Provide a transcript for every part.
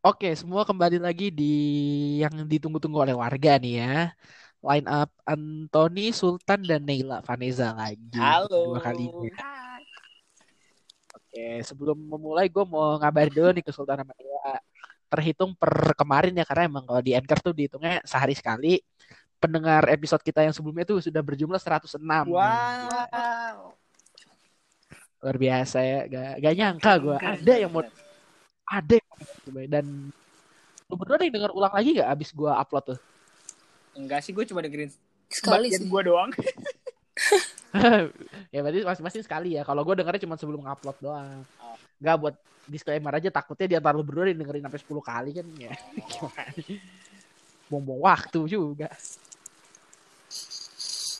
Oke, semua kembali lagi di yang ditunggu-tunggu oleh warga nih ya. Line up Anthony, Sultan, dan Neila Vanessa lagi. Halo. Dua kalinya. Oke, sebelum memulai gue mau ngabarin dulu nih ke Sultan sama Neila. Terhitung per kemarin ya, karena emang kalau di Anchor tuh dihitungnya sehari sekali. Pendengar episode kita yang sebelumnya tuh sudah berjumlah 106. Wow. Luar biasa ya. Gak, gak nyangka gue. Ada yang mau ada yang dan lu berdua ada yang denger ulang lagi gak abis gue upload tuh? Enggak sih, gue cuma dengerin Sekali sih. gue doang. ya berarti masing-masing sekali ya. Kalau gue dengernya cuma sebelum ngupload doang. Oh. Gak buat disclaimer aja takutnya di antara lu berdua dengerin sampai 10 kali kan ya. Gimana? Buang-buang waktu juga.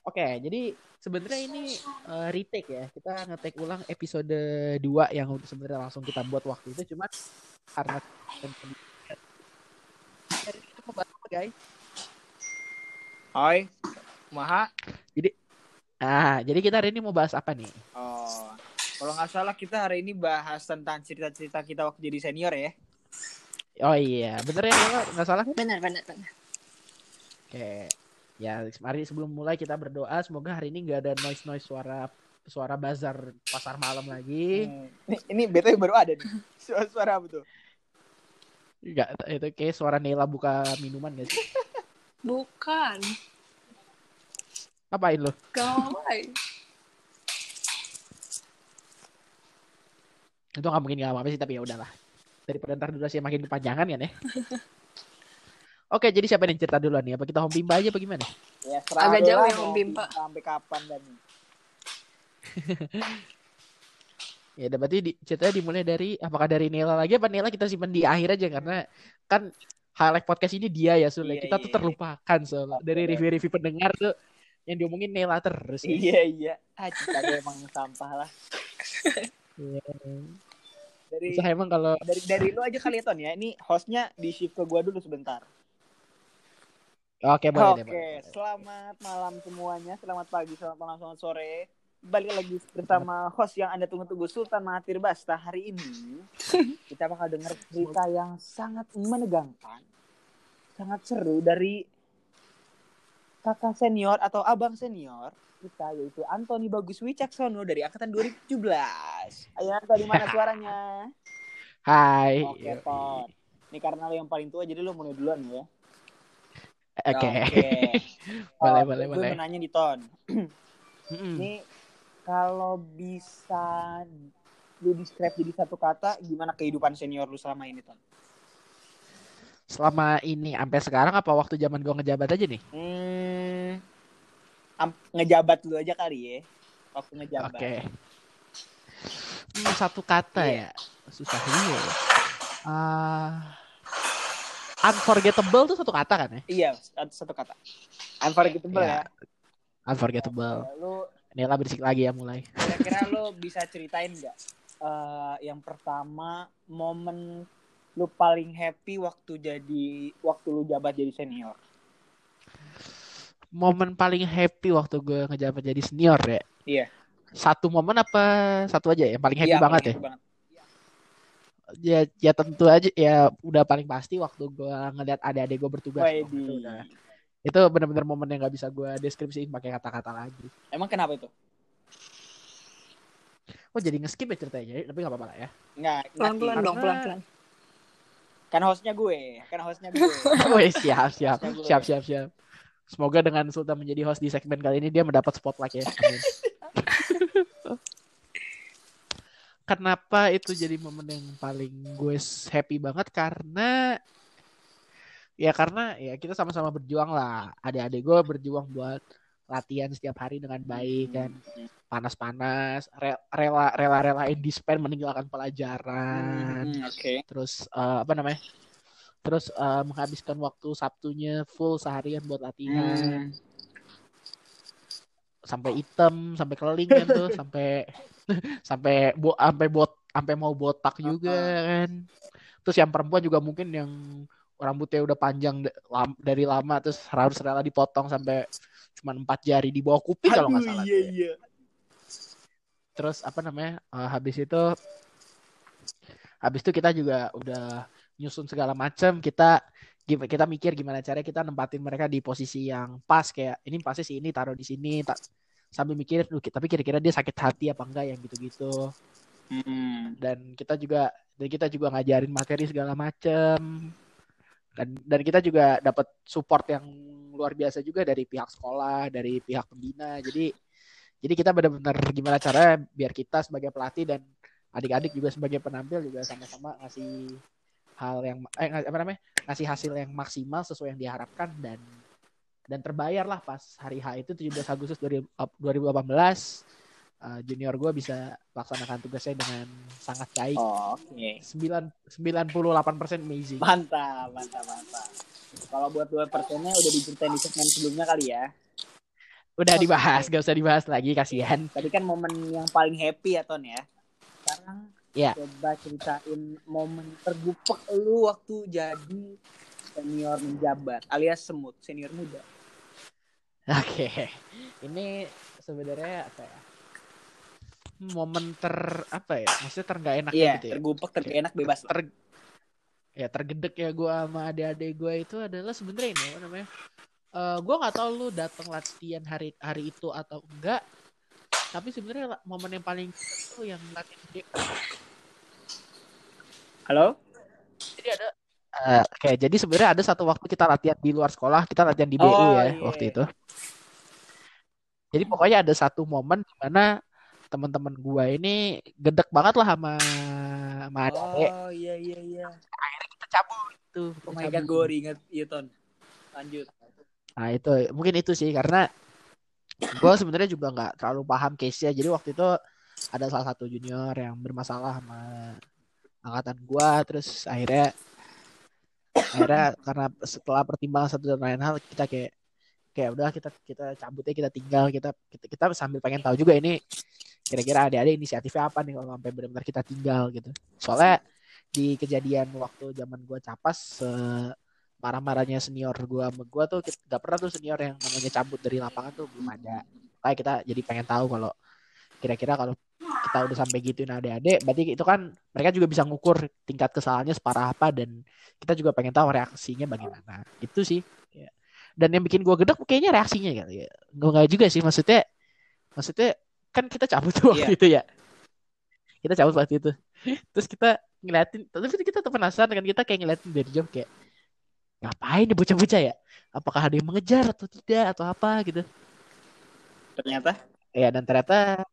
Oke, jadi sebenarnya ini eh, retake ya. Kita ngetek ulang episode 2 yang sebenarnya langsung kita buat waktu itu cuma karena guys? Oi, Maha. Nah, jadi kita hari ini mau bahas apa nih? Oh, kalau nggak salah kita hari ini bahas tentang cerita-cerita kita waktu jadi senior ya. Oh iya, bener ya kalau nggak salah. Benar, benar, benar. Oke, ya mari sebelum mulai kita berdoa semoga hari ini nggak ada noise noise suara suara bazar pasar malam lagi. Hmm. Ini, ini BTW baru ada nih. Suara-suara apa tuh? Nggak, itu kayak suara Nela buka minuman gak sih? Bukan. Apain lo? Gawai. Itu nggak mungkin nggak apa-apa sih tapi ya udahlah. Daripada ntar durasi makin kepanjangan kan ya. Oke, jadi siapa yang cerita duluan nih? Apa kita home bimba aja apa gimana? Ya, Agak jauh ya, Bimpa. Sampai kapan dan Ya berarti di, ceritanya dimulai dari apakah dari Nela lagi apa Nela kita simpan di akhir aja karena kan highlight podcast ini dia ya Sule. Iya, kita iya, tuh iya. terlupakan soalnya dari review-review pendengar tuh yang diomongin Nela terus. ya. Iya, iya. Ah, kita emang sampah lah. Iya. Dari Susah emang kalau dari dari lu aja kali ya Ton ya. Ini hostnya di shift ke gua dulu sebentar. Oke boleh deh. Oke, boleh. selamat malam semuanya. Selamat pagi, selamat malam, selamat sore. Balik lagi bersama host yang Anda tunggu-tunggu Sultan Mahathir Basta. Hari ini kita bakal dengar cerita yang sangat menegangkan. Sangat seru dari kakak senior atau abang senior kita yaitu Anthony Bagus Wicaksono dari angkatan 2017. Ayo Anto di mana suaranya? Hai. Oke, Ton. Ini karena lo yang paling tua jadi lo mulai duluan ya. Oke. Oke. Boleh, Oh, boleh, gue boleh. mau nanya nih Ton. Ini kalau bisa lu describe jadi satu kata, gimana kehidupan senior lu selama ini, Ton? Selama ini sampai sekarang apa waktu zaman gua ngejabat aja nih? Hmm, ngejabat lu aja kali ya. Waktu ngejabat. Oke. Hmm, satu kata Iya. ya. Susah juga ya. Ah, unforgettable tuh satu kata kan ya? Iya, satu, satu kata. Unforgettable Iya. ya. Unforgettable. Lu Nela berisik lagi ya mulai. kira-kira lu bisa ceritain nggak eh, yang pertama momen lu paling happy waktu jadi waktu lu jabat jadi senior? Momen paling happy waktu gue ngejabat jadi senior ya. Iya. Satu momen apa satu aja ya? Yang paling happy Iya, banget paling ya? happy banget. Ya, ya tentu aja ya udah paling pasti waktu gue ngeliat adik-adik gue bertugas. Dong. Itu udah itu benar-benar momen yang nggak bisa gue deskripsiin pakai kata-kata lagi. Emang kenapa itu? Oh jadi nge-skip ya ceritanya, tapi nggak apa-apa lah ya. Nggak, Pelan-pelan dong, pelan-pelan. Kan hostnya gue, kan hostnya gue. Wih siap siap siap siap siap. Semoga dengan Sultan menjadi host di segmen kali ini dia mendapat spotlight ya. Amin. Kenapa itu jadi momen yang paling gue happy banget karena ya karena ya kita sama-sama berjuang lah. Adik-adik gue berjuang buat latihan setiap hari dengan baik kan panas-panas re- rela rela relain dispen meninggalkan pelajaran Hmm, Oke. terus eh, apa namanya terus eh, menghabiskan waktu Sabtunya full seharian buat latihan Hmm. sampai hitam sampai keling kan tuh sampai sampai bo sampai bot sampai mau botak juga kan terus yang perempuan juga mungkin yang rambutnya udah panjang dari lama terus harus rela dipotong sampai cuma empat jari di bawah kuping kalau nggak salah Iya, ya. iya. terus apa namanya eh, habis itu habis itu kita juga udah nyusun segala macam kita kita mikir gimana caranya kita nempatin mereka di posisi yang pas kayak ini pasti si ini taruh di sini tak sambil mikir "Duh, tapi kira-kira dia sakit hati apa enggak yang gitu-gitu Hmm. dan kita juga dan kita juga ngajarin materi segala macem dan kita juga dapat support yang luar biasa juga dari pihak sekolah dari pihak pembina. Jadi jadi kita benar-benar gimana cara biar kita sebagai pelatih dan adik-adik juga sebagai penampil juga sama-sama ngasih hal yang eh apa namanya? Ngasih hasil yang maksimal sesuai yang diharapkan dan dan terbayar lah pas hari H itu 17 Agustus 2018 eh, junior gue bisa laksanakan tugasnya dengan sangat baik Oh, Oke. 9 98% amazing. Mantap, mantap, mantap. Kalau buat dua persennya udah diceritain di segmen sebelumnya kali ya. Udah dibahas, gak usah dibahas lagi kasihan. Tadi kan momen yang paling happy ya Ton ya. Sekarang Iya. coba ceritain momen tergupek lu waktu jadi senior menjabat alias semut senior muda. Oke. Ini sebenarnya apa ya? Momen ter apa ya? Maksudnya ter nggak enak Iya, gitu ya. tergupek terenak bebas. Ter ya tergedek ya gue sama adik-adik gue itu adalah sebenarnya ini apa namanya? Eh gue nggak tahu lu datang latihan hari hari itu atau enggak. Tapi sebenarnya momen yang paling itu yang latihan Halo? jadi ada eh, kayak jadi sebenarnya ada satu waktu kita latihan di luar sekolah kita latihan di BU Oh, ya iya. waktu itu jadi pokoknya ada satu momen di mana teman-teman gua ini gedek banget lah sama sama adik. Oh iya iya iya. kita cabut. Tuh Oh my god, gue inget. Iya Ton. Lanjut. nah itu mungkin itu sih karena gua sebenarnya juga nggak terlalu paham case nya jadi waktu itu ada salah satu junior yang bermasalah sama angkatan gua. Terus akhirnya akhirnya karena setelah pertimbangan satu dan lain hal kita kayak kayak udah kita kita cabutnya kita tinggal. Kita kita, kita sambil pengen tahu juga ini kira-kira adik-adik inisiatifnya apa nih kalau sampai benar-benar kita tinggal gitu. Soalnya di kejadian waktu zaman gua capas marah-marahnya senior gua sama gua tuh nggak pernah tuh senior yang namanya cabut dari lapangan tuh belum ada. Kayak kita jadi pengen tahu kalau kira-kira kalau kita udah sampai gituin adik-adik berarti itu kan mereka juga bisa ngukur tingkat kesalahannya separah apa dan kita juga pengen tahu reaksinya bagaimana. Itu sih. Ya. dan yang bikin gua gedek kayaknya reaksinya kali ya. Gue nggak juga sih maksudnya maksudnya kan kita cabut tuh waktu Iya. itu ya. Kita cabut waktu itu. Terus kita ngeliatin tapi kita tuh penasaran kan kita kayak ngeliatin dari jauh kayak ngapain nih bocah-bocah ya? Apakah ada yang mengejar atau tidak atau apa? gitu. Ternyata? Ya dan ternyata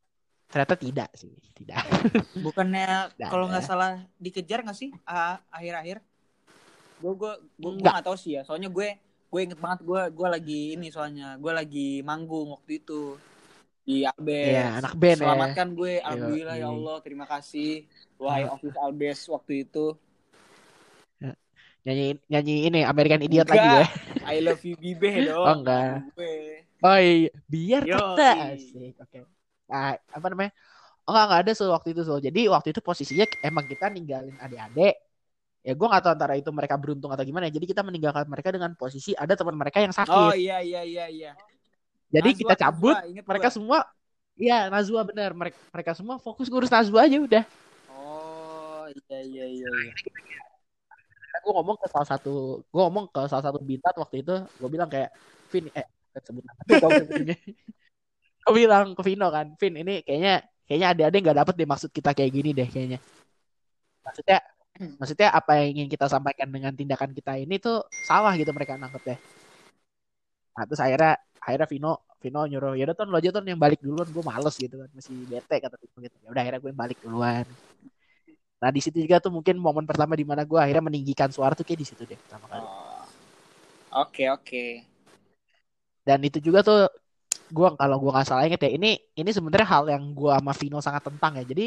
ternyata tidak sih tidak. Bukannya kalau nggak salah dikejar nggak sih akhir-akhir? Gue gue gue nggak. tahu sih ya. Soalnya gue gue inget banget gue gue lagi ini soalnya gue lagi manggung waktu itu di Albes. Iya, anak band ya. Selamatkan gue, alhamdulillah ya Yoi. Allah, terima kasih. Wahai Ah. office Albes waktu itu. nyanyi nyanyi ini American Idiot Enggak. lagi ya I love you Bibe dong. Oh, enggak. Oh iya biar Yoi. kita asik oke nah, apa namanya oh enggak enggak ada so waktu itu so jadi waktu itu posisinya emang kita ninggalin adik-adik ya gue nggak tahu antara itu mereka beruntung atau gimana jadi kita meninggalkan mereka dengan posisi ada teman mereka yang sakit Oh iya iya iya iya. Jadi Najwa, kita cabut inget mereka gua. semua Iya, Nazwa bener. Mereka, mereka semua fokus ngurus Nazwa aja udah. Oh iya iya iya. iya. gue ngomong ke salah satu gue ngomong ke salah satu bintang waktu itu gue bilang kayak Vin eh sebut Kau sebut gue bilang ke Vino kan Vin ini kayaknya kayaknya adik-adik nggak dapet deh maksud kita kayak gini deh kayaknya maksudnya maksudnya apa yang ingin kita sampaikan dengan tindakan kita ini tuh salah gitu mereka nangkep deh nah terus akhirnya akhirnya Vino Vino nyuruh ya ton lo aja ton yang balik duluan gue males gitu kan masih bete kata Vino gitu ya udah akhirnya gue yang balik duluan Nah di situ juga tuh mungkin momen pertama di mana gue akhirnya meninggikan suara tuh kayak di situ deh pertama kali. Oh. Oke oke. Dan itu juga tuh gue kalau gue nggak salah inget ya ini ini sebenarnya hal yang gue sama Vino sangat tentang ya. Jadi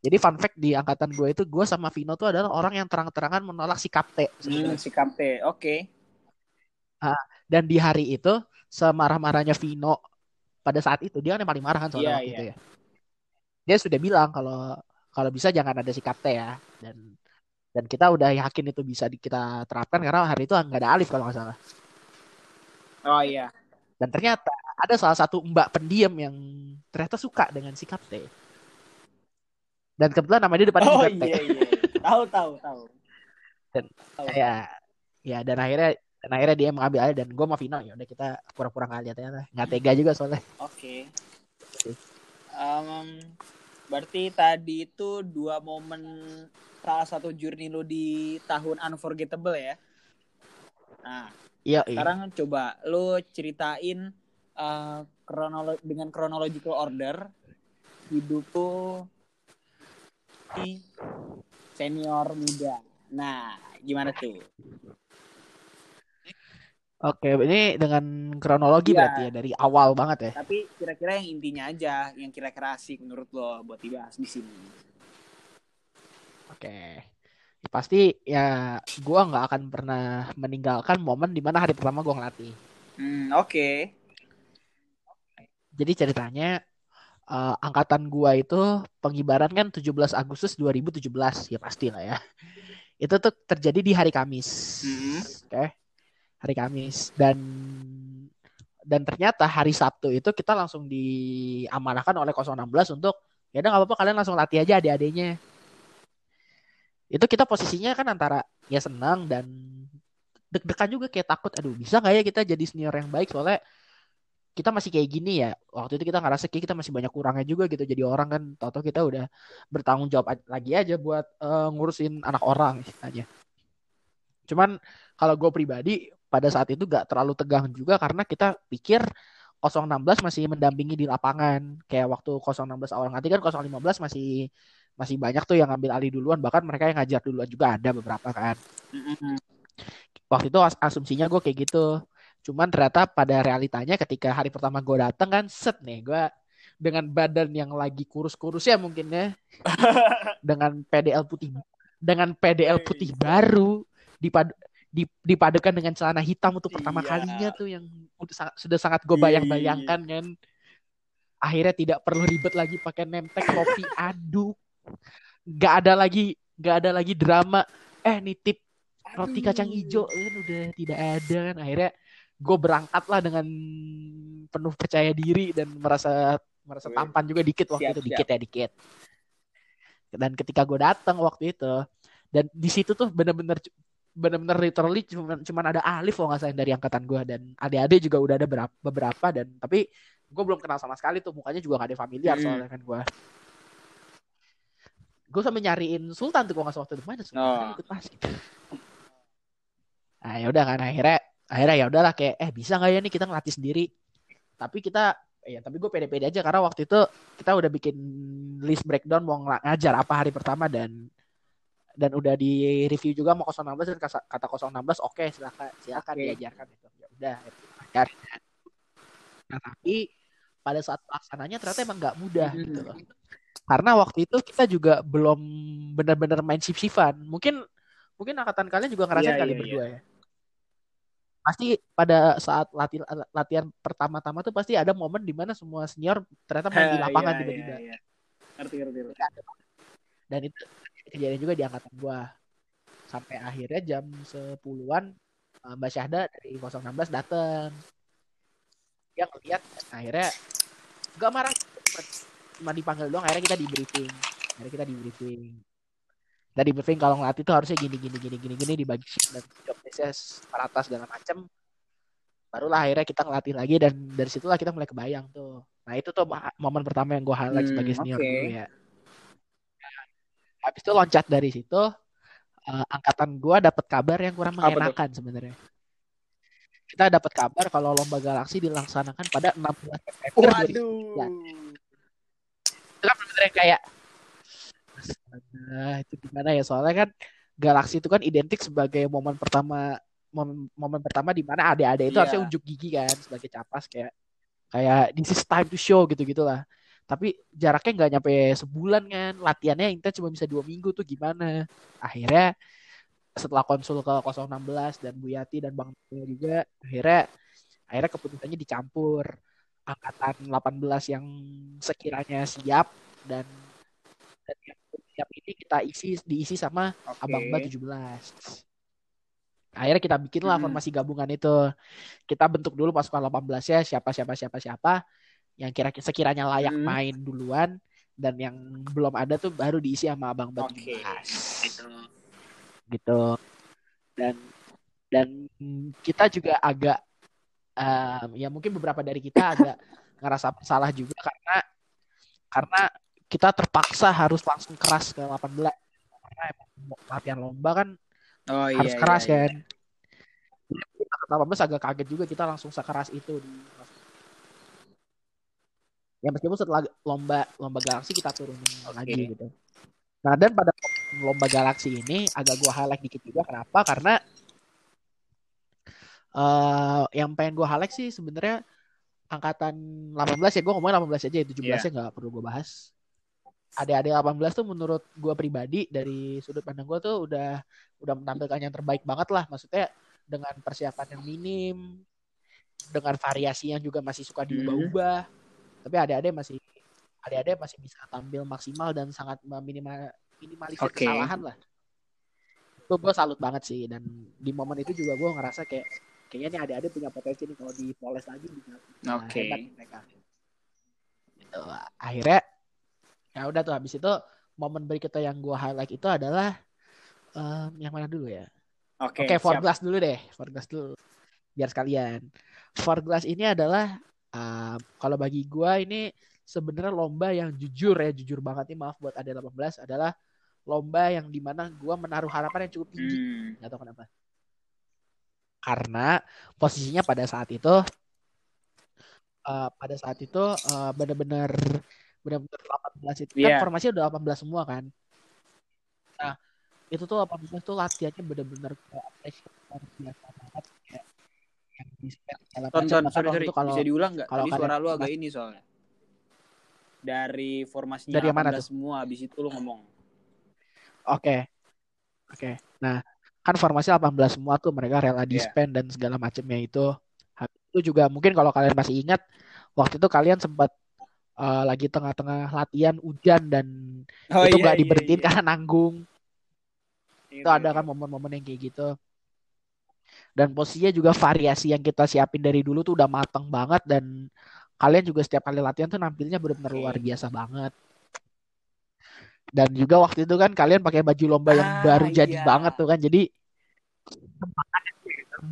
jadi fun fact di angkatan gue itu gue sama Vino tuh adalah orang yang terang-terangan menolak sikap T. Hmm, sikap T. Oke. Dan di hari itu semarah-marahnya Vino pada saat itu dia kan yang paling marah kan soalnya waktu iya. itu ya. Dia sudah bilang kalau kalau bisa jangan ada sikap T ya dan dan kita udah yakin itu bisa di- kita terapkan karena hari itu nggak ada Alif kalau nggak salah. Oh iya. Dan ternyata ada salah satu mbak pendiam yang ternyata suka dengan sikap T. Dan kebetulan nama dia depannya Oh juga T. iya iya. Tahu tahu tahu. ya ya dan akhirnya dan akhirnya dia mengambil alih dan gue mau Vino ya udah kita pura-pura nggak lihat ya nggak tega juga soalnya Oke. Em, berarti tadi itu dua momen salah satu journey lo di tahun unforgettable ya. Nah, iya iya sekarang coba lo ceritain eh, kronolo dengan chronological order hidup lo di senior muda. Nah, gimana tuh? Oke ini dengan kronologi Iya. berarti ya dari awal banget ya Tapi kira-kira yang intinya aja, yang kira-kira asik menurut lo buat dibahas di sini. oke Ya, pasti ya gue nggak akan pernah meninggalkan momen di mana hari pertama gue ngelatih Hmm, oke. jadi ceritanya eh, angkatan gua itu pengibaran kan 17 Agustus 2017 ya pasti lah ya itu tuh terjadi di hari Kamis Mhm. oke hari Kamis. Dan dan ternyata hari Sabtu itu kita langsung diamanahkan oleh 016 untuk ya udah nggak apa-apa kalian langsung latih aja adik-adiknya. Itu kita posisinya kan antara ya senang dan deg-degan juga kayak takut aduh bisa nggak ya kita jadi senior yang baik? Soalnya kita masih kayak gini ya waktu itu kita ngerasa kayak kita masih banyak kurangnya juga gitu jadi orang kan tau-tau kita udah bertanggung jawab lagi aja buat eh, ngurusin anak orang istilahnya. Cuman kalau gue pribadi pada saat itu gak terlalu tegang juga karena kita pikir 016 masih mendampingi di lapangan. Kayak waktu 016 awal nanti kan 015 masih masih banyak tuh yang ngambil alih duluan. Bahkan mereka yang ngajar duluan juga ada beberapa kan. Waktu itu as- asumsinya gue kayak gitu. Cuman ternyata pada realitanya ketika hari pertama gue datang kan set nih gue dengan badan yang lagi kurus-kurus ya mungkin ya dengan PDL putih dengan PDL putih baru dipad di- dipadukan dengan celana hitam untuk pertama Iya. kalinya tuh yang sudah sangat gue Iya, bayang-bayangkan kan. Akhirnya tidak perlu ribet lagi pakai nemtek kopi aduk. Nggak ada lagi nggak ada lagi drama. Eh nitip roti kacang hijau kan udah tidak ada kan. Akhirnya gue berangkat lah dengan penuh percaya diri dan merasa merasa tampan juga dikit waktu Siap, itu. dikit ya dikit. Dan ketika gue datang waktu itu dan di situ tuh bener-bener bener-bener literally cuman cuman ada Alif kalau nggak salah yang dari angkatan gue dan adik-adik juga udah ada berapa, beberapa dan tapi gue belum kenal sama sekali tuh mukanya juga gak ada familiar Hmm. soalnya kan gue gue sampai nyariin Sultan tuh kalau nggak salah waktu itu mana Sultan Oh. Kan ikut pas gitu. Nah ya udah kan akhirnya akhirnya ya udahlah kayak eh bisa nggak ya nih kita ngelatih sendiri. Tapi kita ya tapi gue pede-pede aja karena waktu itu kita udah bikin list breakdown mau ngajar apa hari pertama dan dan udah di review juga mau 016 dan kata, kata 016 oke silakan silakan Oke. diajarkan itu. Ya udah ajarin. Nah tapi pada saat pelaksananya ternyata emang nggak mudah Mhm. gitu loh. Karena waktu itu kita juga belum benar-benar main shift-shiftan. Mungkin mungkin angkatan kalian juga ngerasain Iya, kali iya, berdua ya. Pasti pada saat latihan latihan pertama-tama tuh pasti ada momen di mana semua senior ternyata main di Iya, lapangan iya, tiba-tiba. Ngerti, ngerti, ngerti. Dan itu kejadian juga di angkatan gua. Sampai akhirnya jam 10-an eh, Mbak Syahda dari 016 dateng. Dia ngeliat akhirnya gak marah cuma, dipanggil doang akhirnya kita di briefing. Akhirnya kita di briefing. Kita di briefing kalau ngelatih tuh harusnya gini gini gini gini gini dibagi dan job desk merata segala macam. Barulah akhirnya kita ngelatih lagi dan dari situlah kita mulai kebayang tuh. Nah itu tuh momen pertama yang gue highlight Hmm, sebagai senior oke. dulu ya. Habis itu loncat dari situ, eh, angkatan gua dapat kabar yang kurang mengenakan sebenarnya. Kita dapat kabar kalau lomba galaksi dilaksanakan pada 16 September 2000. Waduh. Itu kan bener kayak Astaga, itu gimana ya soalnya kan galaksi itu kan identik sebagai momen pertama momen, momen pertama di mana adik-adik itu Iya. harusnya unjuk gigi kan sebagai capas kayak kayak this is time to show gitu gitulah tapi jaraknya nggak nyampe sebulan kan latihannya intens cuma bisa dua minggu tuh gimana akhirnya setelah konsul ke 016 dan Bu Yati dan Bang Tio juga akhirnya akhirnya keputusannya dicampur angkatan 18 yang sekiranya siap dan dan yang belum siap ini kita isi diisi sama Oke. Abang Mbak 17. Akhirnya kita bikin lah Mm-mm. formasi gabungan itu. Kita bentuk dulu pasukan 18 ya siapa siapa siapa siapa yang kira sekiranya layak Mm. main duluan dan yang belum ada tuh baru diisi sama Abang Oke. 17. Gitu. Gitu. dan dan kita juga agak um, ya mungkin beberapa dari kita agak ngerasa salah juga karena karena kita terpaksa harus langsung keras ke 18 karena latihan lomba kan Oh harus iya, keras iya, iya. kan. Kita ke 18 agak kaget juga kita langsung sekeras itu di ya meskipun setelah lomba lomba galaksi kita turunin Oke. lagi gitu. Nah dan pada lomba galaksi ini agak gua highlight dikit juga kenapa? Karena eh yang pengen gua highlight sih sebenarnya angkatan 18 ya gua ngomongin 18 aja 17 Iya. nya nggak perlu gua bahas. Adik-adik 18 tuh menurut gua pribadi dari sudut pandang gua tuh udah udah menampilkan yang terbaik banget lah maksudnya dengan persiapan yang minim dengan variasi yang juga masih suka diubah-ubah tapi adik-adik masih adik-adik masih bisa tampil maksimal dan sangat meminimal minimalisir Oke. kesalahan lah itu gue salut banget sih dan di momen itu juga gue ngerasa kayak kayaknya nih adik-adik punya potensi nih kalau dipoles lagi bisa, bisa Oke. hebat mereka Gitu. akhirnya ya udah tuh habis itu momen berikutnya yang gue highlight itu adalah em, yang mana dulu ya Oke, Oke, four siap. glass dulu deh, four glass dulu. Biar sekalian. Four glass ini adalah uh, kalau bagi gua ini sebenarnya lomba yang jujur ya, jujur banget nih maaf buat ada 18 adalah lomba yang di mana gua menaruh harapan yang cukup tinggi. Hmm. Gak tahu kenapa. Karena posisinya pada saat itu uh, pada saat itu uh, benar-benar benar-benar 18 itu kan Iya. formasinya udah 18 semua kan. Nah, itu tuh 18 tuh latihannya benar-benar kayak luar biasa banget di. Tonton, Bahkan sorry, sorry. itu kalau Bisa diulang nggak? kalau Tadi suara lu agak ini soalnya. Dari formasinya Dari yang mana 18 semua, habis itu lu ngomong. Oke. Oke. Nah, kan formasi 18 semua tuh mereka rela di Iya. spend dan segala macamnya itu. Habis Itu juga mungkin kalau kalian masih ingat waktu itu kalian sempat eh, lagi tengah-tengah latihan hujan dan Oh itu iya, nggak iya, diberhentiin iya. karena nanggung. Ingat, Itu ada kan momen-momen yang kayak gitu. Dan posisinya juga variasi yang kita siapin dari dulu tuh udah mateng banget dan kalian juga setiap kali latihan tuh nampilnya benar-benar luar biasa banget. Dan juga waktu itu kan kalian pakai baju lomba yang Ah, baru jadi iya. banget tuh kan. Jadi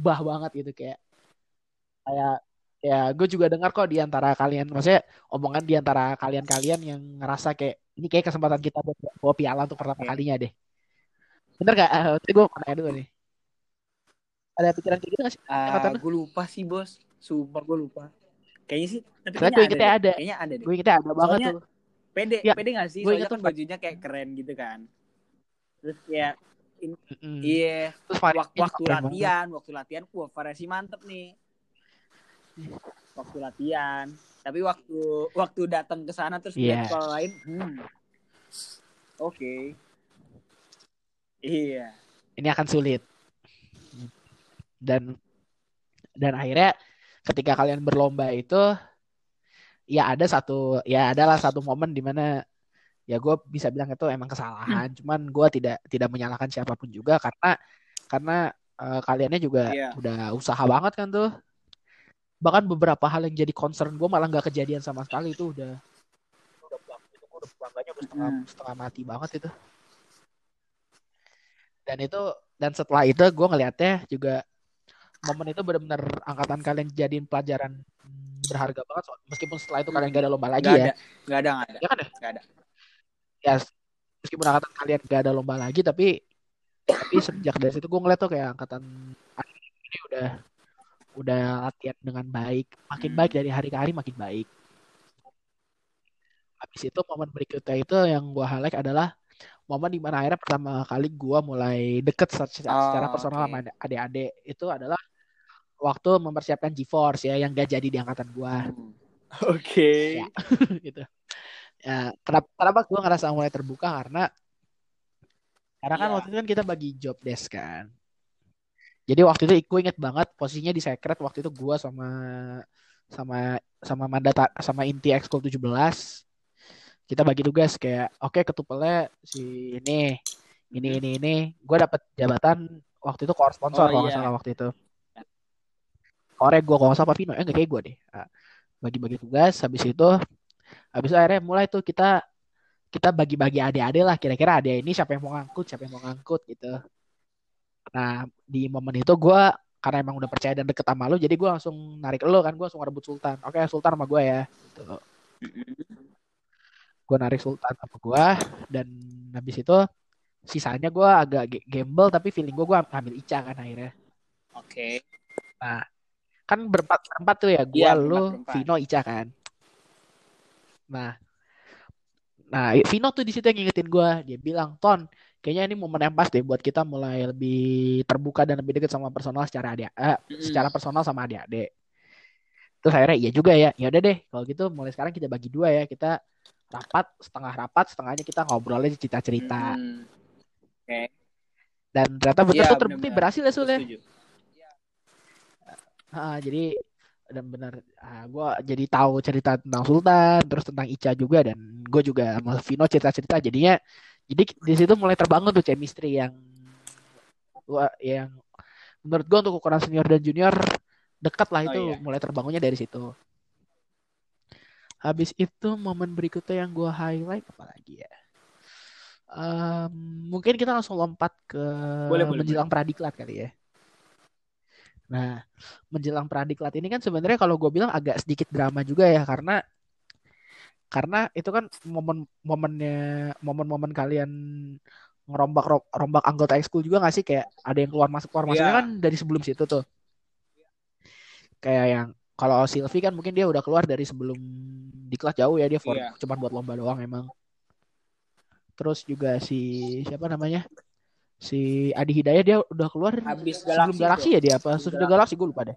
bah banget gitu kayak kayak ya gue juga dengar kok di antara kalian maksudnya omongan di antara kalian-kalian yang ngerasa kayak ini kayak kesempatan kita buat bawa piala untuk pertama Oke. kalinya deh. Bener gak? Uh, gue mau nanya dulu nih. Ada pikiran kayak gitu gak sih? Ah, Kata lu? gue lupa sih, Bos. Sumpah gue lupa. Kayaknya sih, tapi Soalnya kayaknya gue ingetnya deh. ada. Kayaknya ada deh. Gue ingetnya ada banget Soalnya- tuh. Pede, Ya, pede gak sih? gue Soalnya kan bajunya kayak keren gitu kan. Terus ya, Mm-mm. iya, Terus waktu, waktu keren banget. latihan, waktu latihan, wah variasi mantep nih. Waktu latihan. Tapi waktu waktu datang ke sana terus Iya. lihat sekolah lain, hmm. Oke. Iya. Ini akan sulit. Dan dan akhirnya ketika kalian berlomba itu ya ada satu ya adalah satu momen di mana ya gue bisa bilang itu emang kesalahan. Cuman gue tidak tidak menyalahkan siapa pun juga karena karena eh, kaliannya juga Iya. udah usaha banget kan tuh. Bahkan beberapa hal yang jadi concern gue malah nggak kejadian sama sekali itu udah. Udah bang- itu gua udah bangganya udah setengah, Mm. setengah mati banget itu. Dan itu dan setelah itu gue ngelihatnya juga momen itu benar-benar angkatan kalian jadiin pelajaran hmm, berharga banget so- meskipun setelah itu kalian gak ada lomba lagi Nggak ya ada, nggak ada, nggak ada, ya kan ya nggak ada. ya meskipun angkatan kalian gak ada lomba lagi tapi tapi sejak dari situ gue ngeliat tuh kayak angkatan ini udah udah latihan dengan baik makin Hmm. baik dari hari ke hari makin baik habis itu momen berikutnya itu yang gue highlight adalah momen di mana akhirnya pertama kali gue mulai deket secara, secara Oh, personal oke. sama adik-adik itu adalah waktu mempersiapkan GeForce ya yang gak jadi di angkatan gue Hmm. Oke. Ya. gitu. Ya, kenapa kenapa gue ngerasa mulai terbuka karena karena kan Iya. waktu itu kan kita bagi job desk kan. Jadi waktu itu gue inget banget posisinya di secret waktu itu gue sama sama sama Mandata sama Inti Ekskul 17 kita bagi tugas kayak oke ketupelnya si ini ini ini ini gue dapat jabatan waktu itu core sponsor Oh, kalau nggak iya. salah waktu itu core gue kalau nggak salah Vino eh nggak kayak gue deh Ah, bagi-bagi tugas habis itu habis itu akhirnya mulai tuh kita kita bagi-bagi adik-adik lah kira-kira adik ini siapa yang mau ngangkut siapa yang mau ngangkut gitu Nah, di momen itu gue karena emang udah percaya dan deket sama lu, jadi gue langsung narik lo kan, gue langsung rebut Sultan. Oke, Sultan sama gue ya. Gitu. Gue narik Sultan sama gue dan habis itu sisanya gue agak gamble tapi feeling gue gue ambil Ica kan akhirnya. Oke. Nah, kan berempat berempat tuh ya, gue, Iya, lu, berempat. Vino, Ica kan. Nah, nah Vino tuh di situ yang ngingetin gue, dia bilang Ton, kayaknya ini momen yang pas deh buat kita mulai lebih terbuka dan lebih dekat sama personal secara adik, eh, Mm-mm. secara personal sama adik-adik. Terus akhirnya iya juga ya, ya udah deh kalau gitu mulai sekarang kita bagi dua ya, kita rapat setengah rapat setengahnya kita ngobrol aja cerita-cerita Mm-mm. Oke. dan ternyata betul Iya, tuh terbukti berhasil ya Sul ya. Ah, jadi dan benar gue jadi tahu cerita tentang Sultan terus tentang Ica juga dan gue juga sama Vino cerita-cerita jadinya jadi di situ mulai terbangun tuh chemistry yang gua yang menurut gue untuk ukuran senior dan junior dekat lah Oh, itu iya. mulai terbangunnya dari situ habis itu momen berikutnya yang gue highlight apa lagi ya? Em, mungkin kita langsung lompat ke Boleh, boleh, menjelang pradiklat kali ya. Nah menjelang pradiklat ini kan sebenarnya kalau gue bilang agak sedikit drama juga ya karena karena itu kan momen momennya momen-momen kalian ngerombak ro- rombak anggota ekskul juga gak sih? Kayak ada yang keluar masuk keluar masuknya Iya. kan dari sebelum situ tuh. Kayak yang kalau Sylvie kan mungkin dia udah keluar dari sebelum diklat jauh ya dia for, Iya. cuman buat lomba doang emang. Terus juga si siapa namanya? Si Adi Hidayah dia udah keluar Habis sebelum galaksi. galaksi ya dia apa? Sesudah galaksi gue lupa deh.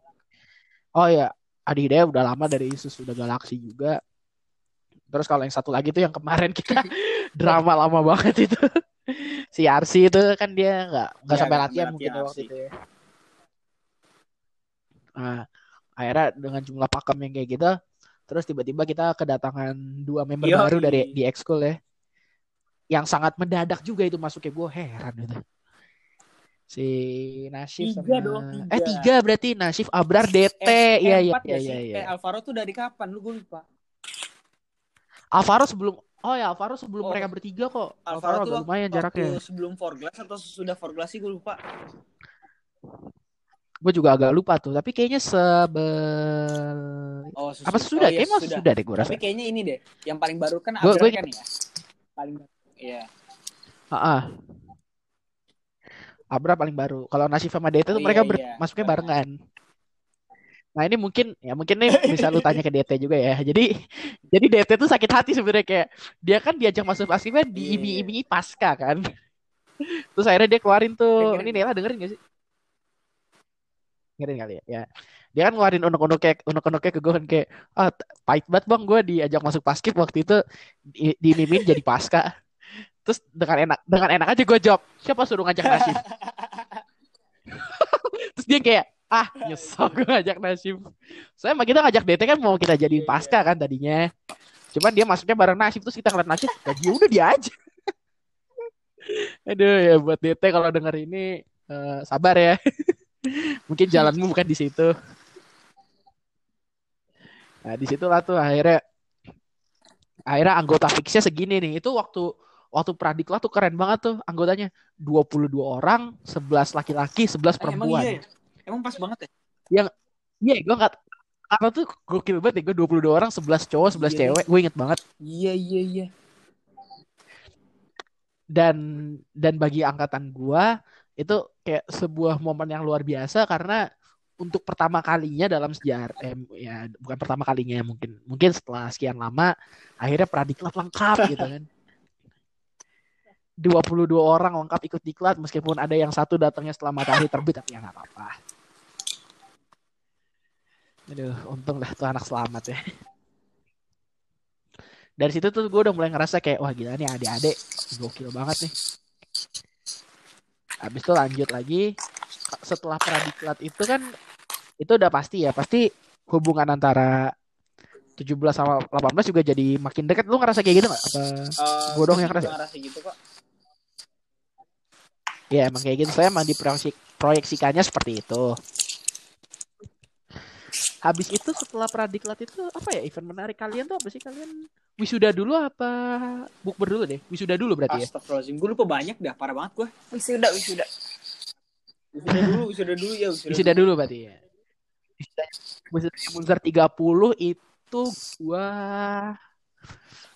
Oh ya Adi Hidayah udah lama dari sesudah galaksi juga. Terus kalau yang satu lagi tuh yang kemarin kita drama lama banget itu. Si Arsi itu kan dia nggak nggak Iya, sampai latihan mungkin waktu itu ya. Nah akhirnya dengan jumlah pakem yang kayak gitu terus tiba-tiba kita kedatangan dua member Yoi. baru dari di ekskul ya yang sangat mendadak juga itu masuknya gue heran itu si Nasif Tiga sama dong, tiga. eh tiga berarti Nasif Abrar DT Eh, iya eh, iya iya iya iya Eh, Alvaro tuh dari kapan? Lu gue lupa. Alvaro sebelum oh ya Alvaro sebelum Oh. mereka bertiga kok Alvaro, Alvaro, tuh agak lumayan waktu jaraknya sebelum Forglass atau sesudah Forglass sih gue lupa. Gue juga agak lupa tuh tapi kayaknya sebe Oh, apa sesudah oh, iya, kayaknya sesudah. sudah deh gue rasa Tapi kayaknya ini deh, yang paling baru kan Gua- gua kan ya. Paling baru. Iya. Ah, Abra paling baru. Kalau Nasif sama DT tuh Oh, mereka iya, ber- iya. masuknya barengan. Nah ini mungkin ya mungkin nih bisa lu tanya ke DT juga ya. Jadi jadi DT tuh sakit hati sebenarnya kayak dia kan diajak masuk paskibra Iya, diiming-imingi pasca kan. Terus akhirnya dia keluarin tuh Dengerin. ini Nela dengerin gak sih? Dengerin kali ya. Ya. Dia kan ngeluarin unek-uneknya unek-uneknya ke gue kan kayak ah pahit banget bang gue diajak masuk paskib waktu itu di, diimimin jadi pasca. Terus dengan enak dengan enak aja gue jawab siapa suruh ngajak Nasif? Terus dia kayak ah nyesel gue ngajak Nasif. Soalnya emang kita ngajak DT kan mau kita jadiin Iya, pasca kan tadinya. Cuman dia masuknya bareng Nasif terus kita ngeliat Nasif, ya dia udah dia aja. Aduh ya buat DT kalau denger ini eh, sabar ya. Mungkin jalanmu bukan di situ. Nah, di situlah tuh akhirnya akhirnya anggota fixnya segini nih. Itu waktu waktu Pradikla tuh keren banget tuh anggotanya. 22 orang, 11 laki-laki, 11 Eh, emang perempuan. iya ya? Emang pas banget ya? Iya, gue nggak karena tuh gokil banget ya, gue 22 orang, 11 cowok, 11 Iya, cewek, gue inget banget. Iya, iya, iya. Dan dan bagi angkatan gua itu kayak sebuah momen yang luar biasa karena untuk pertama kalinya dalam sejarah, eh, ya bukan pertama kalinya mungkin, mungkin setelah sekian lama akhirnya pradiklat lengkap gitu kan. 22 orang lengkap ikut diklat meskipun ada yang satu datangnya setelah matahari terbit tapi ya nggak apa-apa. Aduh, untung dah tuh anak selamat ya. Dari situ tuh gue udah mulai ngerasa kayak wah gila nih adik-adik gokil banget nih. Habis itu lanjut lagi setelah pradiklat itu kan itu udah pasti ya, pasti hubungan antara 17 sama 18 juga jadi makin dekat. Lu ngerasa kayak gitu gak? Apa doang sih yang ngerasa. ngerasa gitu kok. ya emang kayak gitu. Saya emang proyeksikannya seperti itu. Habis itu setelah pradiklat itu apa ya event menarik kalian tuh apa sih kalian wisuda dulu apa bukber dulu deh wisuda dulu berarti ya Astagfirullahaladzim, gue lupa banyak dah, parah banget gue. Wisuda, wisuda. Wisuda dulu, wisuda dulu ya, wisuda, Wisuda dulu berarti ya. Wisuda Munzer 30 itu gua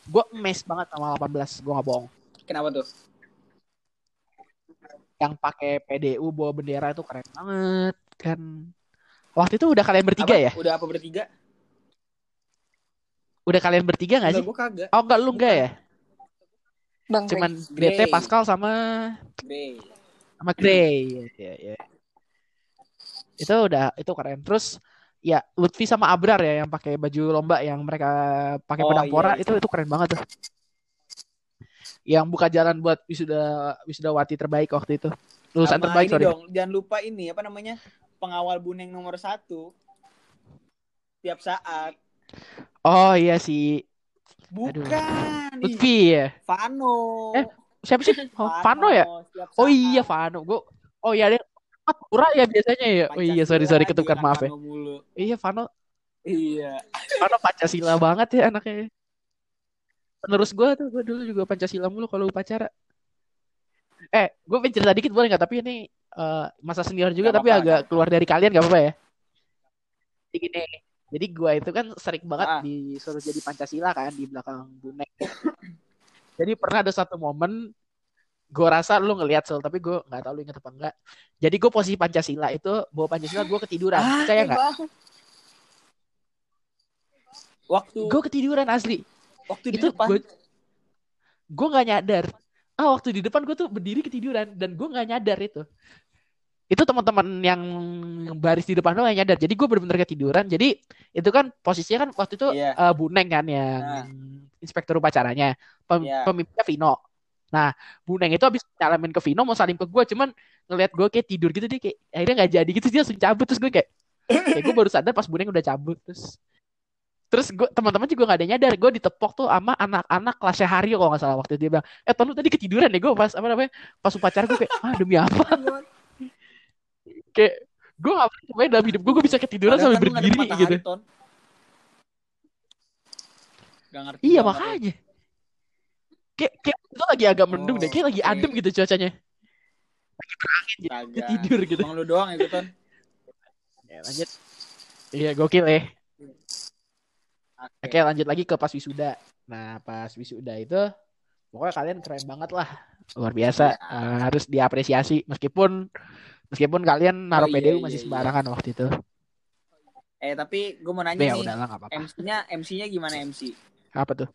gua emes banget sama 18, gua nggak bohong. Kenapa tuh? Yang pakai PDU bawa bendera itu keren banget kan. Waktu itu udah kalian bertiga Apa? ya? Udah apa bertiga? Udah kalian bertiga gak Enggak, sih? gue kagak. Oh enggak lu enggak ya? Bang Cuman Grey. GT Pascal sama Grey. sama Grey. Ya, ya, ya. Itu udah itu keren. Terus ya Lutfi sama Abrar ya yang pakai baju lomba yang mereka pakai Oh, pedang iya, pora iya. itu itu keren banget tuh. Yang buka jalan buat wisuda wisudawati terbaik waktu itu. Lulusan Sama terbaik ini sorry. dong, jangan lupa ini apa namanya? Pengawal buneng nomor satu. Tiap saat. Oh iya si Bukan. Lutfi ya. Vano. Eh, Siapa sih? Oh, Vano ya? Tiap Oh iya Vano. Gue Oh iya dia Pura ya biasanya ya. Oh iya sorry sorry ketukar maaf ya. Mulu. Iya Vano Iya. Vano Pancasila banget ya anaknya. Penerus gue tuh gue dulu juga Pancasila mulu kalau upacara. Eh, gue pengen cerita dikit boleh nggak? Tapi ini eh, masa senior juga Nggak tapi apa-apa, agak nggak keluar dari kalian gak apa-apa ya? Jadi gini, jadi gue itu kan sering banget Ah. disuruh jadi Pancasila kan di belakang bonek. jadi pernah ada satu momen gue rasa lu ngeliat Sol, tapi gue nggak tahu lu inget apa enggak. Jadi gue posisi Pancasila itu bawa Pancasila gue ketiduran, Ah, percaya nggak? Bang. Waktu Gue ketiduran asli. waktu di itu depan. gue gue nggak nyadar ah waktu di depan gue tuh berdiri ketiduran dan gue nggak nyadar itu itu teman-teman yang baris di depan lo nggak nyadar. Jadi gue bener-bener ketiduran. Jadi itu kan posisinya kan waktu itu Iya. eh, buneng kan yang inspektur upacaranya. Pem- Iya. pemimpinnya Vino. Nah buneng itu habis nyalamin ke Vino mau salim ke gue cuman ngeliat gue kayak tidur gitu. Dia kayak akhirnya nggak jadi gitu. Dia langsung cabut. Terus gue kayak kayak gue baru sadar pas buneng udah cabut. Terus Terus gue teman-teman juga gak ada yang nyadar. Gue ditepok tuh sama anak-anak kelasnya Haryo kalau nggak salah waktu itu. Dia bilang eh lu tadi ketiduran ya gue pas apa namanya pas upacara gue kayak ah demi apa kayak gue gak pernah dalam hidup gue gue bisa ketiduran sambil kan berdiri gitu Ton. Gak ngerti iya makanya kayak kayak itu lagi agak mendung Oh, deh kayak lagi oke. adem gitu cuacanya Gue Kagak. tidur gitu Emang lu doang ya, Ton? ya, lanjut iya gokil ya Oke lanjut lagi ke pas wisuda. Nah pas wisuda itu pokoknya kalian keren banget lah luar biasa Iya. Eh, harus diapresiasi meskipun meskipun kalian naruh Oh, iya, PDU iya, masih iya. sembarangan waktu itu. Eh tapi gue mau nanya ya nih, udahlah nggak apa-apa. MC-nya MC-nya gimana MC? Apa tuh?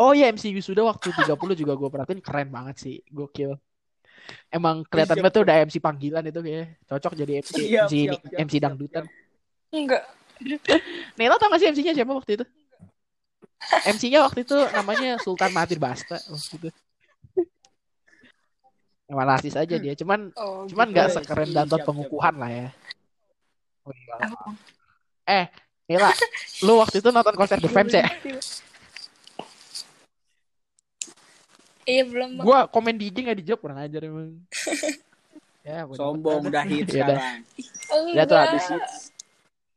Oh iya MC wisuda waktu 30 juga gue perhatiin keren banget sih, gokil. Emang kelihatan banget tuh udah MC panggilan itu kayak cocok jadi MC Siap, MC, siap, siap, MC dangdutan. Enggak. Nela tau gak sih MC-nya siapa waktu itu? MC-nya waktu itu namanya Sultan Mahathir Basta waktu itu. Rasis aja dia, cuman Oh, cuman gitu. nggak Iya, sekeren iya, Dantot siap, pengukuhan lah ya. Oh, iya. Eh, Nela, lu waktu itu nonton konser The Fans ya? Iya belum. Gua komen di IG nggak dijawab kurang ajar emang. ya, bodo Sombong udah hit Ya udah. sekarang. Ya tuh habis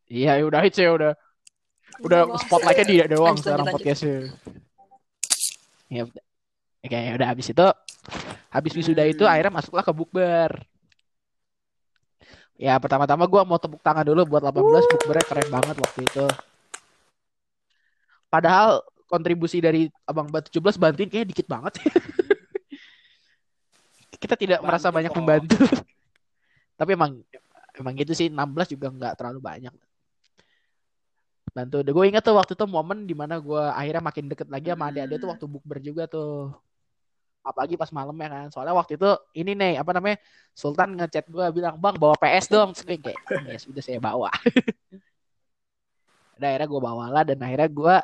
Iya, ya udah hits ya udah. Udah spotlightnya dia doang sekarang podcastnya. Ya udah. Oke, udah habis itu habis wisuda itu Hmm. akhirnya masuklah ke bukber. Ya pertama-tama gua mau tepuk tangan dulu buat 18 bukbernya keren banget waktu itu. Padahal kontribusi dari Abang Bat 17 bantuin kayaknya dikit banget. Kita tidak Bantu merasa banyak kok. membantu. Tapi emang emang gitu sih 16 juga nggak terlalu banyak. Bantu. Gue inget tuh waktu itu momen di mana gue akhirnya makin deket lagi sama adik-adik tuh Hmm. waktu bukber juga tuh. Apalagi pas malam ya kan. Soalnya waktu itu ini nih apa namanya Sultan ngechat gue bilang bang bawa PS dong. Gue kayak "Hmm, ya sudah saya bawa. Dan akhirnya gue bawalah dan akhirnya gue